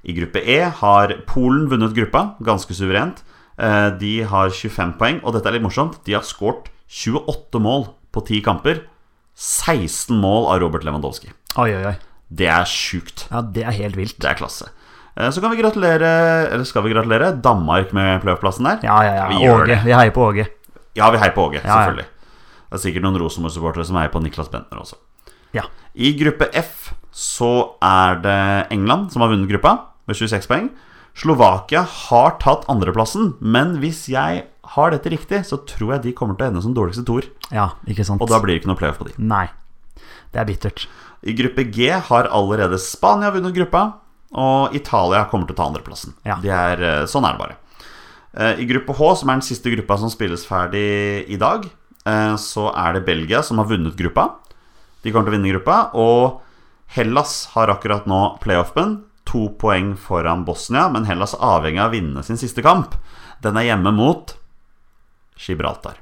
I gruppe E har Polen vunnet gruppa, ganske suverent. Eh, De har 25 poeng, og dette er litt morsomt. De har skåret 28 mål på 10 kamper. 16 mål av Robert Lewandowski. Oi, oi, oi. Det er sjukt. Ja, det er helt vilt. Det er klasse. Eh, Så kan vi gratulere Eller skal vi gratulere Danmark med playoff-plassen der? Ja, ja, ja. Vi Åge. Vi heier på Åge. Ja, vi heier på Åge, Ja, ja. selvfølgelig. Det er sikkert noen Rosenborg-supportere som heier på Niklas Bentner også. Ja. I gruppe F så er det England som har vunnet gruppa med 26 poeng. Slovakia har tatt andreplassen, men hvis jeg har dette riktig, så tror jeg de kommer til å ende som dårligste toer. Ja, ikke sant. Og da blir det ikke noe playoff på de. Nei. Det er bittert. I gruppe G har allerede Spania vunnet gruppa, og Italia kommer til å ta andreplassen. Ja. De er, eh, sånn er det bare. Eh, I gruppe H, som er den siste gruppa som spilles ferdig i dag, eh, så er det Belgia som har vunnet gruppa. De kommer til å vinne gruppa. Og Hellas har akkurat nå playoffen. To poeng foran Bosnia, men Hellas er avhengig av å vinne sin siste kamp. Den er hjemme mot Gibraltar.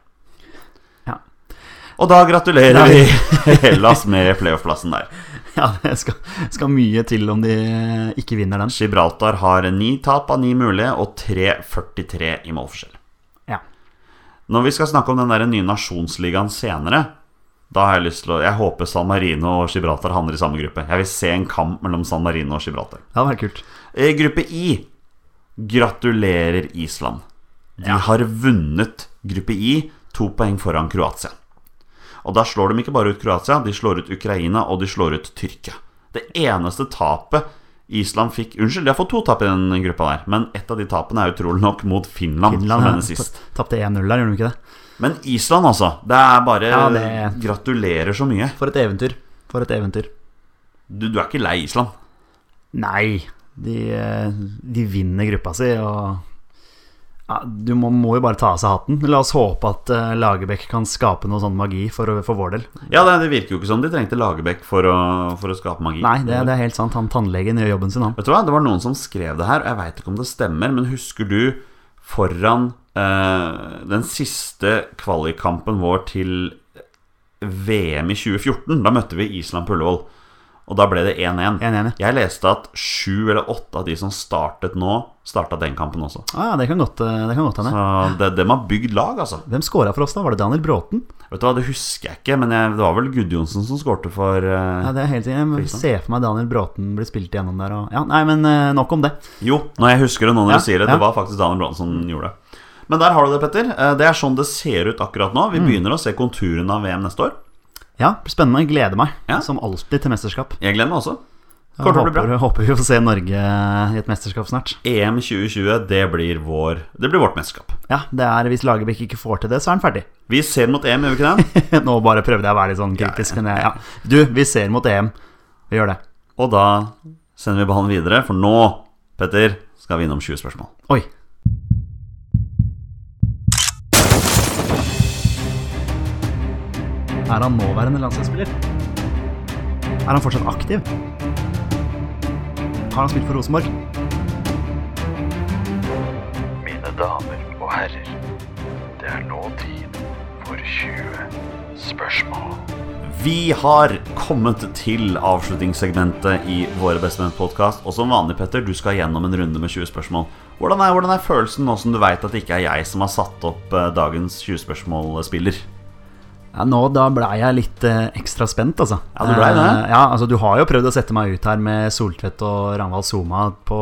Ja. Og da gratulerer Nei. vi Hellas med playoff-plassen der. Ja, det skal, skal mye til om de ikke vinner den. Gibraltar har ni tap av ni mulige og 3,43 i målforskjell. Ja. Når vi skal snakke om den der nye nasjonsligaen senere, da har jeg lyst til å Jeg håper San Marino og Gibraltar havner i samme gruppe. Jeg vil se en kamp mellom San Marino og Gibraltar. Ja, Det var kult. Gruppe I gratulerer Island. De Ja. har vunnet gruppe I, to poeng foran Kroatia. Og da slår de ikke bare ut Kroatia, de slår ut Ukraina, og de slår ut Tyrkia. Det eneste tapet Island fikk Unnskyld, de har fått to tap i den gruppa der, men ett av de tapene er utrolig nok mot Finland, Finland som ja, tapte 1-0 der, gjorde de ikke det? Men Island, altså. Det er bare Ja, det- Gratulerer så mye. For et eventyr. For et eventyr. Du, du er ikke lei Island. Nei, de, eh, de vinner gruppa si, og ja, Du må, må jo bare ta av seg hatten. La oss håpe at uh, Lagerbäck kan skape noe sånn magi for, for vår del. Ja, det, det virker jo ikke som de trengte Lagerbäck for å, for å skape magi. Nei, det, det er helt sant. Han tannlegen gjør jobben sin, han. Vet du hva, Det var noen som skrev det her, og jeg veit ikke om det stemmer, men husker du foran uh, den siste kvalikkampen vår til VM i 2014? Da møtte vi Island på Ullevål, og da ble det 1-1. 1-1. Jeg leste at sju eller åtte av de som startet nå, starta den kampen også. Ah, det kan godt eh, det kan godt hende. Så det, de har bygd lag, altså. Hvem scora for oss, da? Var det Daniel Bråten? Vet du hva, Det husker jeg ikke, men jeg, det var vel Gudjonsen som skårte for uh, Ja, det er helt sikkert. Jeg ser for meg Daniel Bråten blir spilt igjennom der. Og, ja, nei, men uh, nok om det. Jo, når jeg husker det nå når Ja, du sier det. ja. Det var faktisk Daniel Bråten som gjorde det. Men der har du det, Petter. Det er sånn det ser ut akkurat nå. Vi Mm. begynner å se konturene av VM neste år. Ja, spennende. Jeg gleder meg, Ja. som alltid, til mesterskap. Jeg gleder meg også. Kort bli bra. håper, håper vi får se Norge i et mesterskap snart. EM 2020, det blir, vår, det blir vårt mesterskap. Ja, det er Hvis Lagerbäck ikke får til det, så er han ferdig. Vi ser mot EM, gjør vi ikke det? Nå bare prøvde jeg å være litt sånn kritisk, jeg, ja. Du, vi ser mot EM. Vi gjør det. Og da sender vi ballen videre, for nå, Petter, skal vi innom 20 spørsmål. Oi. Er han nåværende landslagsspiller? Er han fortsatt aktiv? Har han spilt for Rosenborg? Mine damer og herrer, det er nå tid for 20 spørsmål. Vi har kommet til avslutningssegmentet i Våre bestemenn-podkast. Og som vanlig, Petter, du skal gjennom en runde med 20 spørsmål. Hvordan er, hvordan er følelsen nå som du veit at det ikke er jeg som har satt opp eh, dagens 20 spørsmål-spiller? Ja, nå da blei jeg litt eh, ekstra spent, altså. Ja, du ble det? Eh, ja, altså Du har jo prøvd å sette meg ut her med Soltvedt og Ragnvald Soma på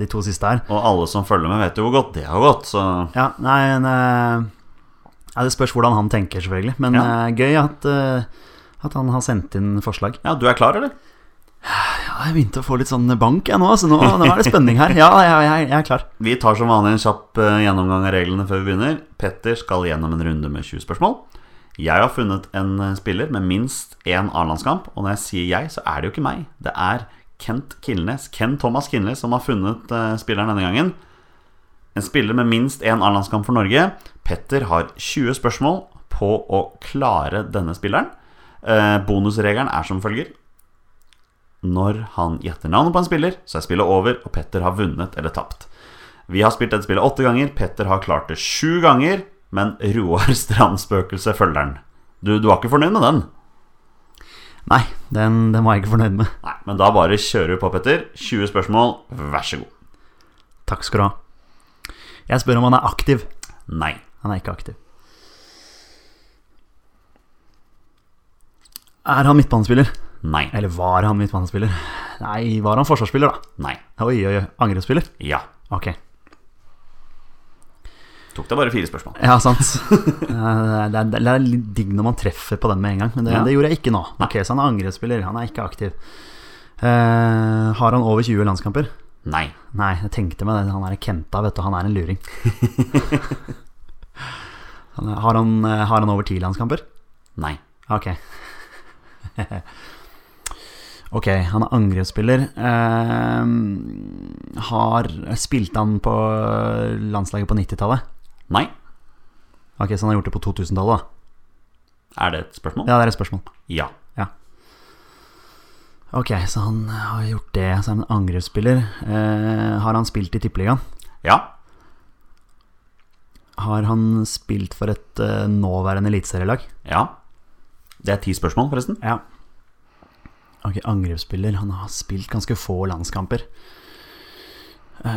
de to siste her. Og alle som følger med, vet jo hvor godt det har gått, så Ja, nei, en, eh, ja, Det spørs hvordan han tenker, selvfølgelig. Men Ja. eh, gøy at, eh, at han har sendt inn forslag. Ja, du er klar, eller? Ja, jeg begynte å få litt sånn bank, jeg nå. Så nå, nå er det spenning her. Ja, jeg, jeg, jeg er klar. Vi tar som vanlig en kjapp eh, gjennomgang av reglene før vi begynner. Petter skal gjennom en runde med 20 spørsmål. Jeg har funnet en eh, spiller med minst én A-landskamp, og når jeg sier jeg, så er det jo ikke meg. Det er Kent Kilnes, Ken Thomas Kilnes, som har funnet eh, spilleren denne gangen. En spiller med minst én A-landskamp for Norge. Petter har 20 spørsmål på å klare denne spilleren. Eh, bonusregelen er som følger. Når han gjetter navnet på en spiller, så er spillet over, og Petter har vunnet eller tapt. Vi har spilt dette spillet åtte ganger. Petter har klart det sju ganger. Men Roar Strandspøkelse følger den. Du, du var ikke fornøyd med den? Nei, den, den var jeg ikke fornøyd med. Nei, men da bare kjører vi på, Petter. 20 spørsmål, vær så god. Takk skal du ha. Jeg spør om han er aktiv. Nei. Han er ikke aktiv. Er han midtbanespiller? Nei. Eller var han midtbanespiller? Nei, var han forsvarsspiller, da? Nei. Oi, oi, oi. Angrepsspiller? Ja. Ok. Tok deg bare fire spørsmål. Ja, sant. Eh, det, er, det er litt digg når man treffer på den med en gang, men det, Ja. det gjorde jeg ikke nå. Ok, Så han er angrepsspiller. Han er ikke aktiv. Uh, har han over 20 landskamper? Nei. Nei, jeg tenkte meg det. Han er Kenta, vet du. Han er en luring. Har, han, eh, har han over 10 landskamper? Nei. Ok. ok, han er angrepsspiller. Eh, har Spilte han på landslaget på 90-tallet? Nei. Ok, Så han har gjort det på 2000-tallet, da? Er det et spørsmål? Ja, det er et spørsmål. Ja. Ja. Ok, så han har gjort det. Så er han en angrepsspiller. Eh, har han spilt i Tippeligaen? Ja. Har han spilt for et uh, nåværende eliteserielag? Ja. Det er ti spørsmål, forresten. Ja. Ok, angrepsspiller. Han har spilt ganske få landskamper. Eh,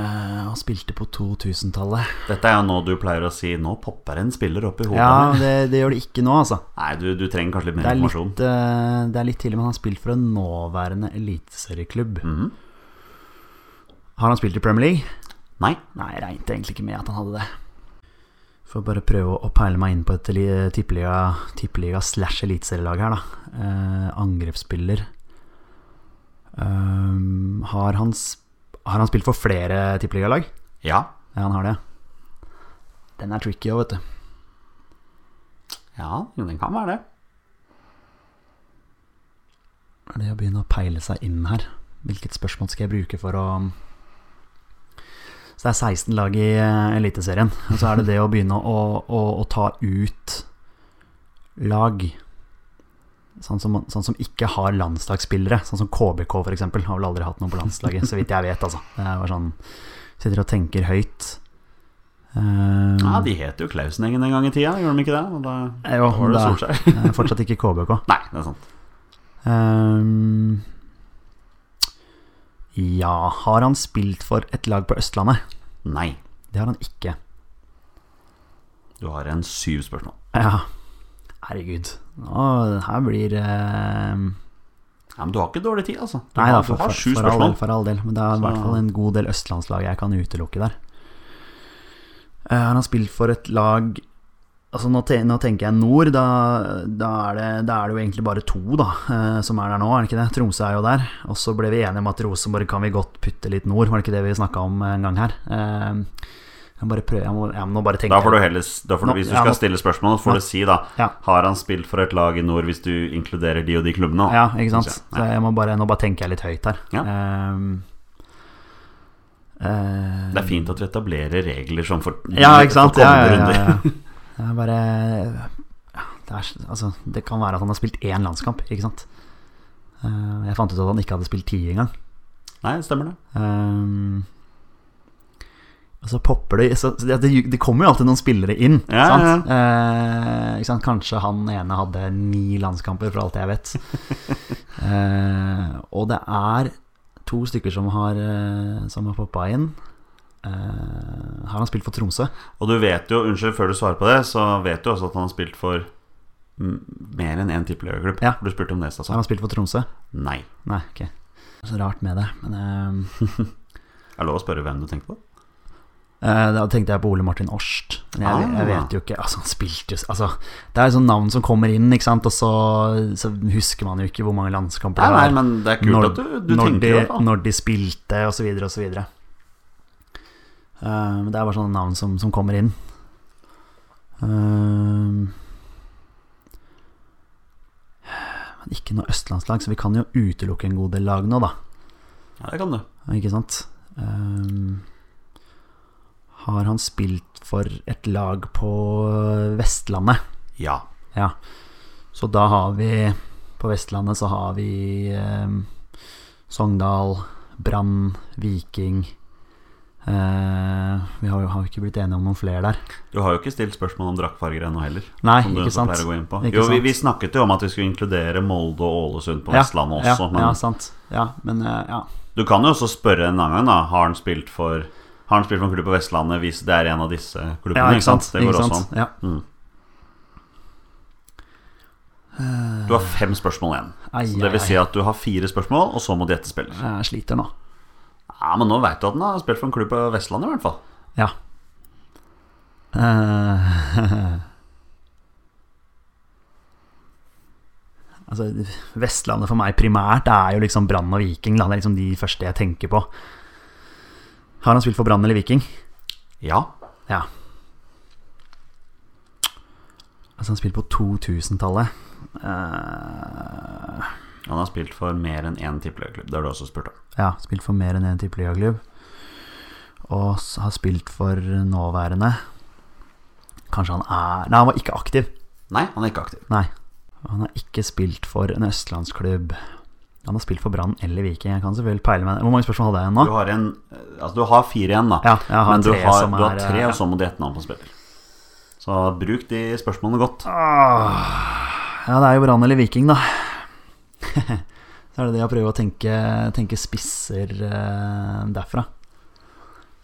han spilte på 2000-tallet. Dette er jo nå du pleier å si Nå popper en spiller opp i hodet. Ja, det, det gjør det ikke nå, altså. Nei, du, du trenger kanskje litt mer Det er litt, informasjon. eh, det er litt tidlig, men han har spilt for en nåværende eliteserieklubb. Mhm. Har han spilt i Premier League? Nei. Nei, jeg regnet egentlig ikke med at han hadde det. Får bare prøve å peile meg inn på et eli- tippeliga, tippeliga slash eliteserielag her, da. Uh, angrepsspiller. Har, han, sp- har han spilt for flere tippeligalag? Ja. Ja, han har det. Den er tricky òg, vet du. Ja, jo, den kan være det. Er det å begynne å peile seg inn her? Hvilket spørsmål skal jeg bruke for å Så det er 16 lag i eh, Eliteserien. Og så er det det å begynne å, å, å ta ut lag. Sånn som, sånn som ikke har landslagsspillere. Sånn som KBK, eksempel Har vel aldri hatt noen på landslaget, så vidt jeg vet. altså Det er sånn Sitter og tenker høyt. Um, Ja, De het jo Klausenengen en gang i tida, gjorde de ikke det? Og da, jo, da var det Solskjær. fortsatt ikke KBK. Nei, det er sant. Um, ja, har han spilt for et lag på Østlandet? Nei. Det har han ikke. Du har en syv spørsmål. Ja, herregud. Nå, her blir eh, Ja, Men du har ikke dårlig tid, altså. Du Nei da, for, har sju for, for spørsmål. del, for all del. Men det er i hvert fall en god del østlandslag jeg kan utelukke der. Uh, han har spilt for et lag Altså Nå, te, nå tenker jeg nord. Da, da, er det, da er det jo egentlig bare to da uh, som er der nå, er det ikke det? Tromsø er jo der. Og så ble vi enige om at Rosenborg kan vi godt putte litt nord, var det ikke det vi snakka om en gang her? Eh, jeg bare prøver, jeg må, jeg må bare tenke Da får du heller, får du, Hvis du skal stille spørsmål, får du si da Ja. Har han spilt for et lag i nord hvis du inkluderer de og de klubbene? Ja, ikke sant. Så jeg må bare, nå bare tenker jeg litt høyt her. Ja. Um, Det er fint at du etablerer regler som for, Ja, ikke sant. Ja, ja, ja, ja. Det er bare det, er, altså, det kan være at han har spilt én landskamp, ikke sant. Eh, jeg fant ut at han ikke hadde spilt ti engang. Nei, stemmer det. Um, og så popper det så, det, det, kommer jo alltid noen spillere inn. Ja, sant? Eh, ikke sant? Kanskje han ene hadde ni landskamper, for alt jeg vet. Eh, og det er to stykker som har, uh, som har poppa inn. Eh, har han spilt for Tromsø? Og du vet jo, unnskyld, før du svarer på det, så vet du også at han har spilt for mer enn én tippeliggaklubb? Ja. Du spurte om det, Har han spilt for Tromsø? Nei. Nei, ok. Så rart med det. Men eh, Er det lov å spørre hvem du tenker på? Eh, da tenkte jeg på Ole Martin Årst. Men jeg, jeg Ah. vet jo ikke Altså, han spilte jo altså, Det er jo sånn navn som kommer inn, ikke sant, og så, så husker man jo ikke hvor mange landskamper Nei, det nei, det er når, du, du når, de, i når de spilte, og så videre, og så videre. Eh, det er bare sånne navn som, som kommer inn. Uh, men ikke noe østlandslag, så vi kan jo utelukke en god del lag nå, da. Ja, det kan du. Ikke sant? Eh, har han spilt for et lag på Vestlandet? Ja. Ja. Så da har vi På Vestlandet så har vi eh, Sogndal, Brann, Viking eh, Vi har jo har ikke blitt enige om noen flere der. Du har jo ikke stilt spørsmål om draktfarger ennå heller. Nei, ikke sant. å gå inn på. Ikke Jo, vi, sant. vi snakket jo om at vi skulle inkludere Molde og Ålesund på Ja, Vestlandet ja, også. Men ja, sant. Ja, men eh, ja. du kan jo også spørre en annen gang, da. Har han spilt for Har han spilt for en klubb på Vestlandet hvis det er en av disse klubbene? ja, ikke sant. Det går også an. Ja. Mm. Du har fem spørsmål igjen. Ai, Så det vil si at du har fire spørsmål, og så må du gjette spiller. Jeg sliter nå. Ja, Men nå veit du at han har spilt for en klubb på Vestlandet, i hvert fall. Ja. Uh, altså, Vestlandet for meg primært er jo liksom Brann og Viking. Det er liksom de første jeg tenker på. Har han spilt for Brann eller Viking? Ja. Ja. Altså, han spilte på 2000-tallet. Uh... Han har spilt for mer enn én tippeliggaklubb. Det har du også spurt om. ja, spilt for mer enn én tippeligaklubb. Og har spilt for nåværende Kanskje han er Nei, han var ikke aktiv. Nei, han er ikke aktiv. Nei. Han har ikke spilt for en østlandsklubb. Han har spilt for Brann eller Viking. Jeg kan selvfølgelig peile meg Hvor mange spørsmål hadde jeg igjen nå? Du har, en, altså, du har fire igjen, da. Ja, jeg har Men du har, som du har er, tre, eh, og så må du gjette navn på spiller. Så bruk de spørsmålene godt. Ja, det er jo Brann eller Viking, da. Så er det det jeg prøver å tenke, tenke spisser eh, derfra.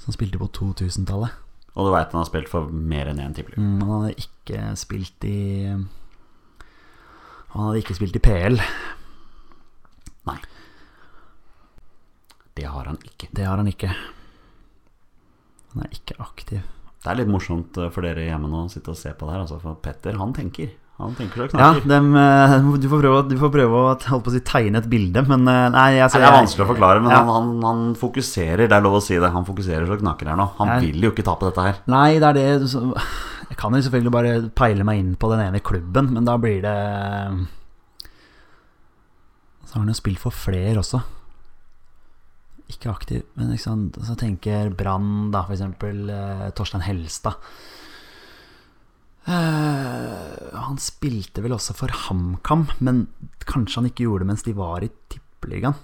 Som spilte på 2000-tallet. Og du veit han har spilt for mer enn én tippeliga. Mm, han hadde ikke spilt i Han hadde ikke spilt i PL. Det har han ikke. Det har han ikke. Han er ikke aktiv. Det er litt morsomt eh, for dere hjemme nå å sitte og se på det her, altså, for Petter, han tenker. Han tenker så knakker. Ja, dem, eh, du, får prøve, du får prøve å si, tegne et bilde, men eh, nei altså, Nei, det er vanskelig å forklare, men ja. han, han, han fokuserer. Det er lov å si det. Han fokuserer så knaker her nå. Han Jeg- vil jo ikke tape dette her. Nei, det er det så, Jeg kan jo selvfølgelig bare peile meg inn på den ene klubben, men da blir det Så har han jo spilt for flere også. Ikke aktiv, men ikke sant? så tenker Brann, da, eksempel eh, Torstein Helstad. Eh, han spilte vel også for HamKam, men kanskje han ikke gjorde det mens de var i Tippeligaen.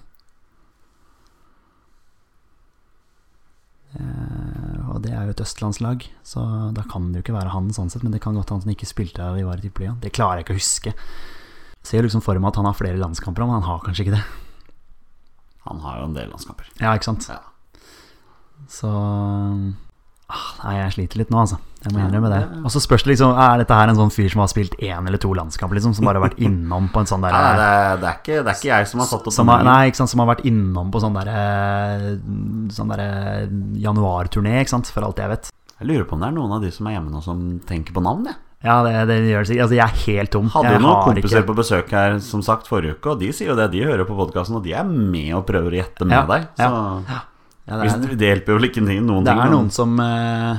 Eh, og det er jo et østlandslag, så da kan det jo ikke være han sånn sett. Men det kan godt hende han ikke spilte da de var i Tippeligaen. Det klarer jeg ikke å huske. Ser jo liksom for meg at han har flere landskamper, men han har kanskje ikke det. Han har jo en del landskamper. Ja, ikke sant? Ja. Så ah, Nei, jeg sliter litt nå, altså. Jeg må innrømme det. det- Og så spørs det liksom Er dette her en sånn fyr som har spilt én eller to landskamper, liksom? Som bare har vært innom på en sånn nei, det, det, det er ikke jeg som har satt opp som har, nei, ikke sant, som har vært innom på sånn derre Sånn der januarturné, ikke sant, for alt jeg vet. Jeg lurer på om det er noen av de som er hjemme nå, som tenker på navn. Jeg. Ja, det, det gjør det sikkert. Altså, jeg er helt tom. Hadde jo noen kompiser ikke- på besøk her som sagt forrige uke, og de sier jo det. De hører på podkasten, og de er med og prøver å gjette med Ja, deg. Så ja, det, hvis, er, det hjelper jo vel ikke noen ting. det er noen som, eh,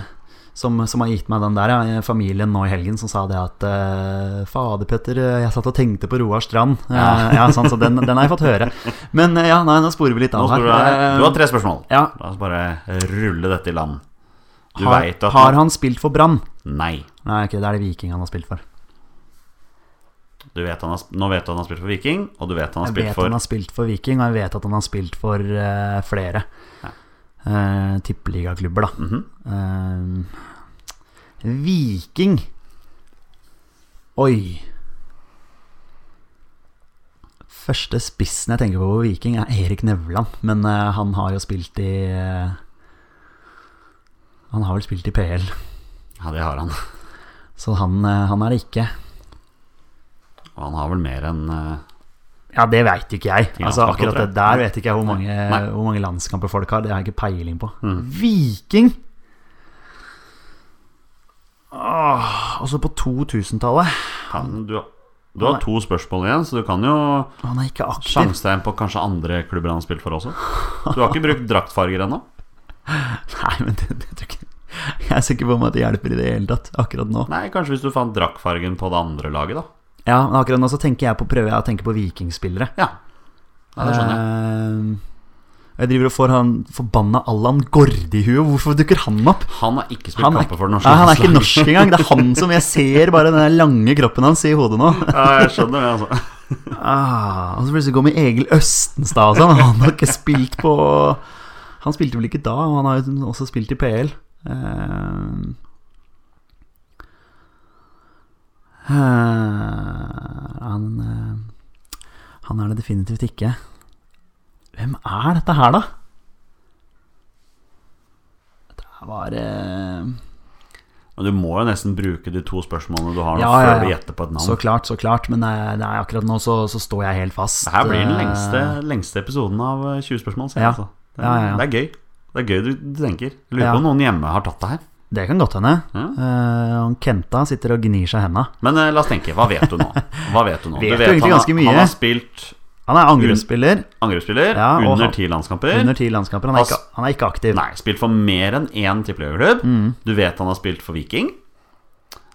som, som har gitt meg den der. Familien nå i helgen som sa det at eh, Fader, Petter, eh, jeg satt og tenkte på Roar Strand. Ja, ja sant, så den, den har jeg fått høre. Men ja, nei, nå sporer vi litt av her. du har tre spørsmål. Ja. La oss bare rulle dette i land. Har, vet at har han spilt for Brann? Nei. Nei, ok, det er det Viking han har spilt for. Du vet han har, nå vet du han har spilt for Viking, og du vet han har Jeg spilt vet for han har spilt for Viking, og jeg vet at han har spilt for uh, flere Ja. uh, tippeligaklubber, da. Mm -hmm. uh, Viking Oi. Første spissen jeg tenker på på Viking, er Erik Nevland. Men eh, han har jo spilt i eh, Han har vel spilt i PL, Ja, det har han. så han, eh, han er det ikke. Og han har vel mer enn eh, Ja, det veit ikke jeg. Altså, akkurat det der vet ikke jeg hvor mange, hvor mange landskamper folk har. Det har jeg ikke peiling på. Mm. Viking! Åh, også på 2000-tallet. du, du har to spørsmål igjen, så du kan jo Han er ikke aktiv. sjanse deg på kanskje andre klubber han har spilt for også. Du har ikke brukt draktfarger ennå? Nei, men det, det jeg er sikker på om at det hjelper i det hele tatt akkurat nå. Nei, kanskje hvis du fant drakkfargen på det andre laget, da. Ja, men akkurat nå så tenker jeg på prøver jeg å tenke på vikingspillere. Ja, Nei, det skjønner jeg. Eh, jeg driver og får han forbanna Allan Gordi i huet. Hvorfor dukker han opp? Han har ikke spilt er, kamper for det norske Nei, han er ikke norsk engang. Det er han som jeg ser bare den lange kroppen hans i hodet nå. Ja, jeg skjønner det, altså. Ah, og så plutselig går med Egil Østenstad og sånn. Han har ikke spilt på Han spilte vel ikke da, han har jo også spilt i PL. Eh, han eh, Han er det definitivt ikke. Hvem er dette her, da? Dette var uh... Du må jo nesten bruke de to spørsmålene du har nå, Ja, ja, du gjetter på et navn. Så klart, så klart. Men nei, nei, akkurat nå så, så står jeg helt fast. Dette her blir den lengste, lengste episoden av eh, 20 spørsmål. Ja. Altså. Det, Ja, ja, ja. det er gøy. Det er gøy du, du tenker. Jeg Lurer Ja. på om noen hjemme har tatt det her. Det kan godt hende. Ja. Uh, Kenta sitter og gnir seg i henda. Men uh, la oss tenke. Hva vet du nå? Hva vet du nå? Vet du vet han, har-. Han har spilt Han er angrepsspiller angrepsspiller Ja, under ti landskamper. under ti landskamper. Han er ikke, han er ikke aktiv. Nei, spilt for mer enn én tippeliggaklubb. Mm. Du vet han har spilt for Viking.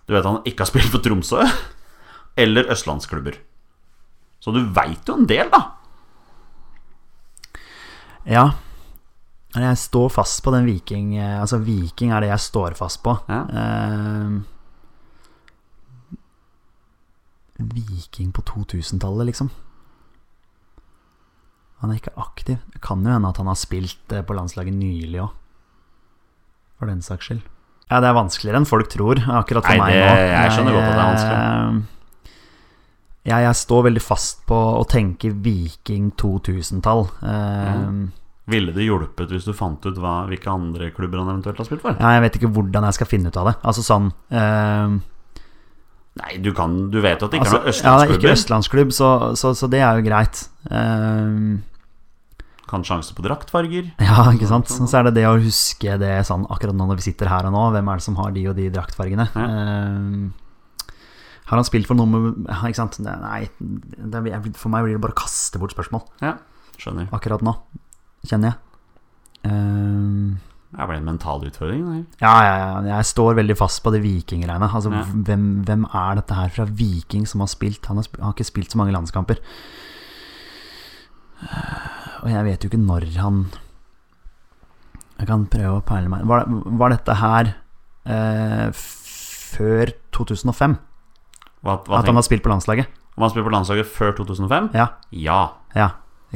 Du vet han ikke har spilt for Tromsø. Eller østlandsklubber. Så du veit jo en del, da. Ja. Jeg står fast på den Viking eh, Altså, Viking er det jeg står fast på. Ja. Eh, Viking på 2000-tallet, liksom. Han er ikke aktiv. Det kan jo hende at han har spilt eh, på landslaget nylig òg. For den saks skyld. Ja, det er vanskeligere enn folk tror, akkurat for Nei, meg det- nå. jeg skjønner godt at det er vanskelig. Jeg, jeg står veldig fast på å tenke Viking 2000-tall. Eh, Ville det hjulpet hvis du fant ut hva, hvilke andre klubber han eventuelt har spilt for? Ja, jeg vet ikke hvordan jeg skal finne ut av det. Altså sånn eh, Nei, du kan Du vet at det ikke altså, er noen Ja, det er ikke østlandsklubb, så, så, så det er jo greit. Eh, kan sjanse på draktfarger. ja, ikke sant. Så er det det å huske det sånn akkurat nå når vi sitter her og nå. Hvem er det som har de og de draktfargene? Ja. Eh, har han spilt for noe med Ikke sant. Nei, det, for meg blir det bare å kaste bort spørsmål Ja, skjønner. akkurat nå, kjenner jeg. Um, Det ble en mental utfordring. Eller? Ja, ja, ja. Jeg står veldig fast på det vikinggreiene. Altså, Ja. hvem, hvem er dette her fra Viking som har spilt? Han har, sp har ikke spilt så mange landskamper. Og jeg vet jo ikke når han Jeg kan prøve å peile meg Var, var dette her eh, før 2005? Hva, hva At han har spilt på landslaget? Om han spilte på landslaget før 2005? Ja. Ja. ja.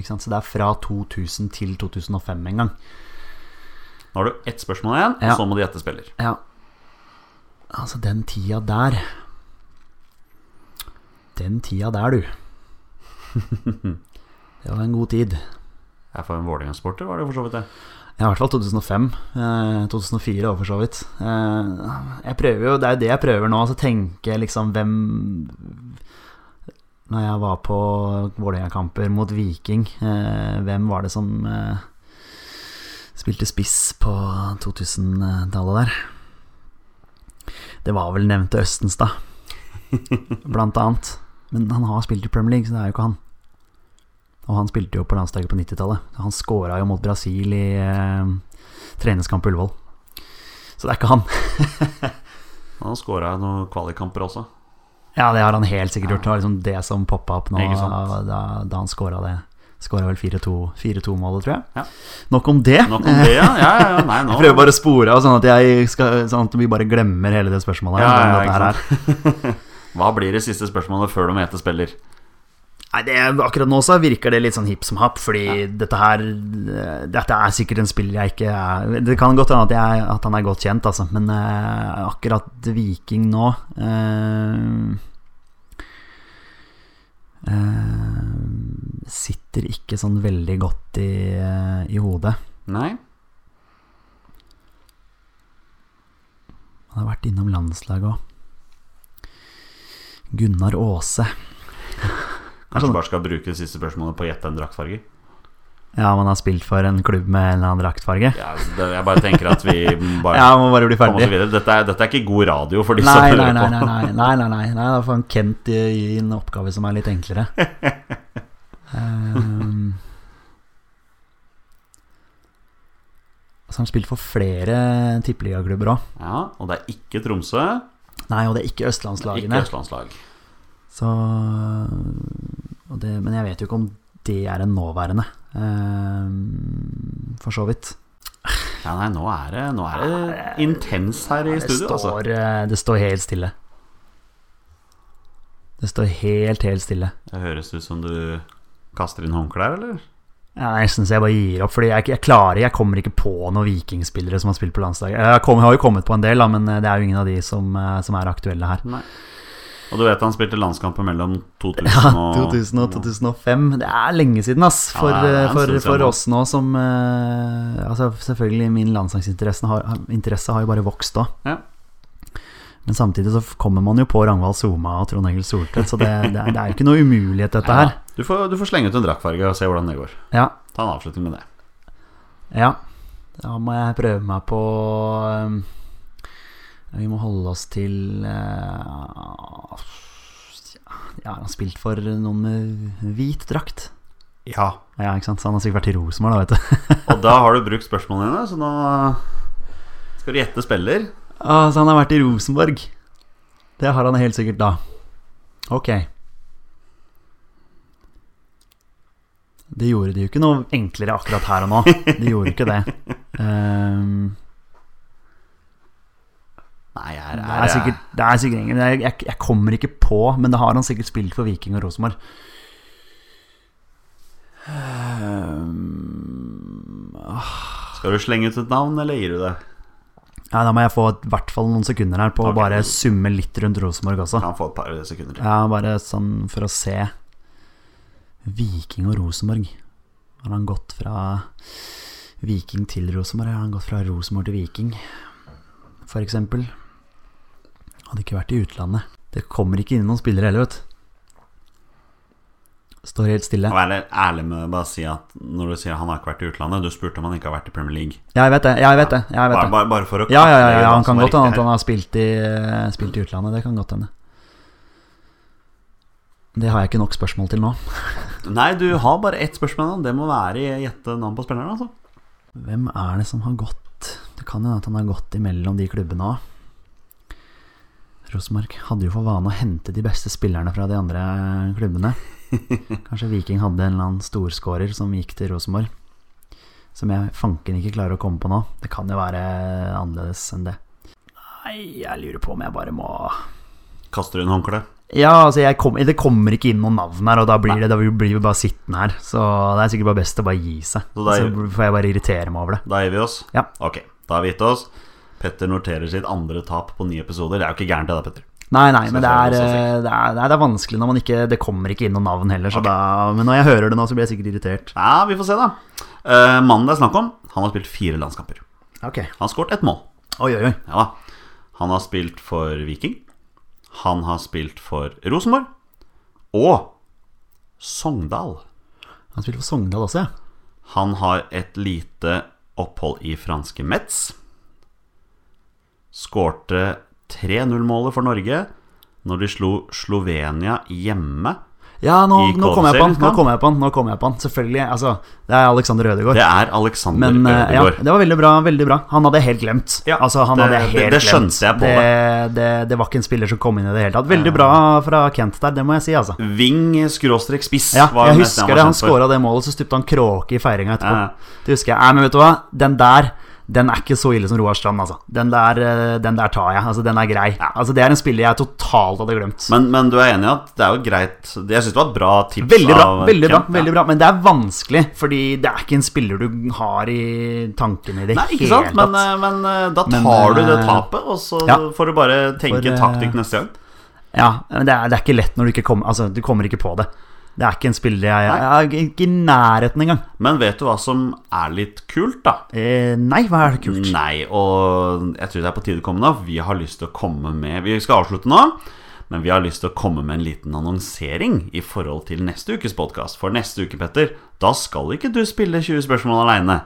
Så det er fra 2000 til 2005 en gang. Nå har du ett spørsmål igjen, Ja. og så må du gjette spiller. Ja. Altså, den tida der Den tida der, du. Det var en god tid. Er for en Vålerenga-sporter, var det for så vidt det. Ja, i hvert fall 2005. Eh, 2004 òg, for så vidt. Eh, jeg prøver jo, Det er jo det jeg prøver nå. Altså tenke liksom hvem Når jeg var på Vålerenga-kamper mot Viking, eh, hvem var det som eh, spilte spiss på 2000-tallet der? Det var vel nevnte Østenstad, blant annet. Men han har spilt i Premier League, så det er jo ikke han. Og han spilte jo på landslaget på 90-tallet. Han skåra jo mot Brasil i eh, treningskamp på Ullevål. Så det er ikke han. Han har skåra noen kvalikkamper også. Ja, det har han helt sikkert gjort. Det var liksom det som poppa opp nå da, da han scora det. Skåra vel 4-2-målet, tror jeg. Ja. Nok om det. Nok om det, ja. ja. Nei, Jeg prøver bare å spore av, sånn sånn at vi bare glemmer hele det spørsmålet. her. Hva blir det siste spørsmålet før du gjette spiller? Nei, det, Akkurat nå så virker det litt sånn hipp som happ, fordi dette her eh, Dette er sikkert en spiller jeg ikke er Det kan godt hende at, at han er godt kjent, altså, men uh, akkurat Viking nå uh, uh, Sitter ikke sånn veldig godt i, i hodet. Nei? Han har vært innom landslaget òg. Gunnar Aase. Kanskje sånn. bare skal bruke det siste spørsmålet på å gjette en draktfarge? Ja, man har spilt for en klubb med en eller annen draktfarge. Ja, det, jeg bare tenker at vi bare Ja, må bare bli ferdig. Dette er, dette er ikke god radio for de som Nei, nei, hører nei, på. nei, nei, nei, nei, nei, nei. Da får han Kent gi en oppgave som er litt enklere. um, så har han spilt for flere tippeligaklubber òg. Ja, og det er ikke Tromsø. Nei, og det er ikke Ikke østlandslag. Så, det, men jeg vet jo ikke om det er en nåværende, ehm, for så vidt. Ja, nei, nå er det, nå er det intens her i studio, altså. eh, det står helt stille. Det står helt, helt stille. Det høres ut som du kaster inn håndklær, eller? Ja, jeg syns jeg bare gir opp, Fordi jeg, jeg klarer Jeg kommer ikke på noen vikingspillere som har spilt på landslaget. Jeg, kom, jeg har jo kommet på en del, da, men eh, det er jo ingen av de som, eh, som er aktuelle her. Nei. Og du vet han spilte landskamper mellom 2000 Ja, og 2000 og 2005. Det er lenge siden, ass. For, Ja, eh, for, for oss nå som uh, Altså, selvfølgelig, min landslagsinteresse har, har- jo bare vokst. Ja. Men samtidig så kommer man jo på Ragnvald Soma og Trond Egil Soltvedt, så det, det, er, det er jo ikke noe umulighet, dette her. Du, får, du får slenge ut en draktfarge og se hvordan det går. Ja, Ta en avslutning med det. ja. Da må jeg prøve meg på um, Vi må holde oss til uh, Ja, han har spilt for noen med hvit drakt. Ja. Ja, ikke sant? Så han har sikkert vært i Rosenborg, da, vet du. Og da har du brukt spørsmålene dine, så nå skal du gjette spiller. Ah, så han har vært i Rosenborg. Det har han helt sikkert da. Ok. Det gjorde det jo ikke noe enklere akkurat her og nå. Det gjorde ikke det. Ehm, Nei, jeg er, det er sikkert, det er sikkert ingen jeg, jeg, jeg kommer ikke på, men det har han sikkert spilt for Viking og Rosenborg. Ehm, Skal du slenge ut et navn, eller gir du det? ja, da må jeg få i hvert fall noen sekunder her på å bare summe litt rundt Rosenborg også. Kan få et par sekunder. Ja, bare sånn for å se Viking og Rosenborg. Har han gått fra Viking til Rosenborg? Har han gått fra Rosenborg til Viking, for eksempel? Hadde ikke vært i utlandet. Det kommer ikke inn noen spillere heller, vet du. Står helt stille. Og være ærlig med bare si at når du sier han har ikke vært i utlandet Du spurte om han ikke har vært i Premier League. Ja, jeg vet det. Jeg vet det. Jeg vet Bare, det. bare, bare for å Ja, ja, ja, ja, han kan godt hende at han har spilt i, spilt i utlandet. Det kan godt hende. Det har jeg ikke nok spørsmål til nå. Nei, du har bare ett spørsmål. Det må være gjette navn på spilleren. Altså. Hvem er det som har gått Det kan hende at han har gått imellom de klubbene òg. Rosenborg hadde jo for vane å hente de beste spillerne fra de andre klubbene. Kanskje Viking hadde en eller annen storskårer som gikk til Rosenborg. Som jeg fanken ikke klarer å komme på nå. Det kan jo være annerledes enn det. Nei, jeg lurer på om jeg bare må Kaster du inn håndkleet? Ja, altså jeg kom, det kommer ikke inn noen navn her, og da blir, det, da blir vi bare sittende her. Så det er sikkert bare best å bare gi seg. Så da- Så får jeg bare irritere meg over det. Da gir vi oss? Ja. Ok, da har vi gitt oss. Petter noterer sitt andre tap på ni episoder. Det er jo ikke gærent, det da, Petter. Nei, nei, men det er, det, også eh, det, er, det er vanskelig når man ikke Det kommer ikke inn noen navn heller, så da Men når jeg hører det nå, så blir jeg sikkert irritert. Ja, vi får se, da. Uh, mannen det er snakk om, han har spilt fire landskamper. Ok. Han har skåret ett mål. Oi, oi, oi. Ja. Han har spilt for Viking. Han har spilt for Rosenborg. Og Sogndal. Han spiller for Sogndal også, ja. Han har et lite opphold i franske Metz. Skårte 3-0-målet for Norge når de slo Slovenia hjemme. Ja, nå, nå kommer jeg på han. Nå kom jeg på han. Nå kom jeg på han. Selvfølgelig. Altså, det er Alexander Ødegaard. Det er Alexander Men eh, ja, det var veldig bra. veldig bra Han hadde jeg helt glemt. Ja, altså, han det- jeg det- det skjønte jeg på det, det, det var ikke en spiller som kom inn i det hele tatt. Veldig bra fra Kent der, det må jeg si, altså. Wing skråstrek spiss. Ja, jeg husker det. Han skåra det målet, så stupte han kråke i feiringa etterpå. Ja. Det husker jeg. Nei, men vet du hva? Den der den er ikke så ille som Roar Strand, altså. Den der, eh, den der tar jeg. Altså, den er grei. Altså, det er en spiller jeg totalt hadde glemt. Men, men du er enig i at det er jo greit Jeg syns det var et bra tips Veldig bra, veldig bra, veldig bra. Men det er vanskelig, fordi det er ikke en spiller du har i tankene i det Nei, ikke sant? Men, eh, men da da Men, tar du det eh, tapet, og så ja. får du bare tenke For, eh, taktikk neste gang. Ja, men det er, det er ikke lett når du ikke kommer Altså, du kommer ikke på det. Det er ikke en spiller jeg, jeg er ikke i nærheten engang. Men vet du hva som er litt kult, da? Eh, nei, hva er det kult? Nei, og jeg tror det er på tide å komme nå. Vi har lyst til å komme med Vi skal avslutte nå. Men vi har lyst til å komme med en liten annonsering i forhold til neste ukes podkast. For neste uke, Petter, da skal ikke du spille 20 spørsmål aleine.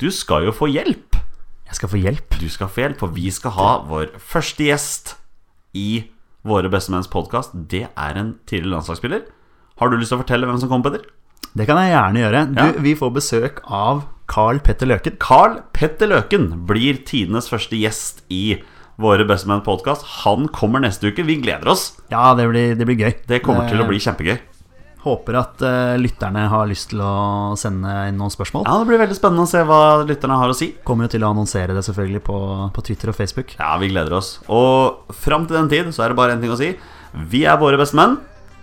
Du skal jo få hjelp. Jeg skal få hjelp. Du skal få hjelp, for vi skal ha vår første gjest i Våre bestemenns podkast. Det er en tidligere landslagsspiller. Har du lyst til å fortelle hvem som kommer, Petter? Det kan jeg gjerne gjøre. Du, Ja. Vi får besøk av Carl Petter Løken. Carl Petter Løken blir tidenes første gjest i Våre bestemenn podkast. Han kommer neste uke. Vi gleder oss. Ja, det blir, det blir gøy. Det kommer til å Eh, bli kjempegøy. Håper at uh, lytterne har lyst til å sende inn noen spørsmål. Ja, Det blir veldig spennende å se hva lytterne har å si. Kommer jo til å annonsere det selvfølgelig på, på Twitter og Facebook. Ja, vi gleder oss. Og fram til den tid så er det bare én ting å si. Vi er våre bestemenn.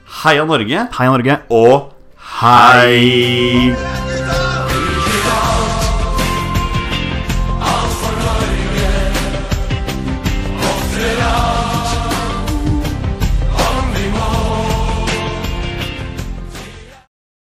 Heia Norge. Heia Norge. Og hei! hei.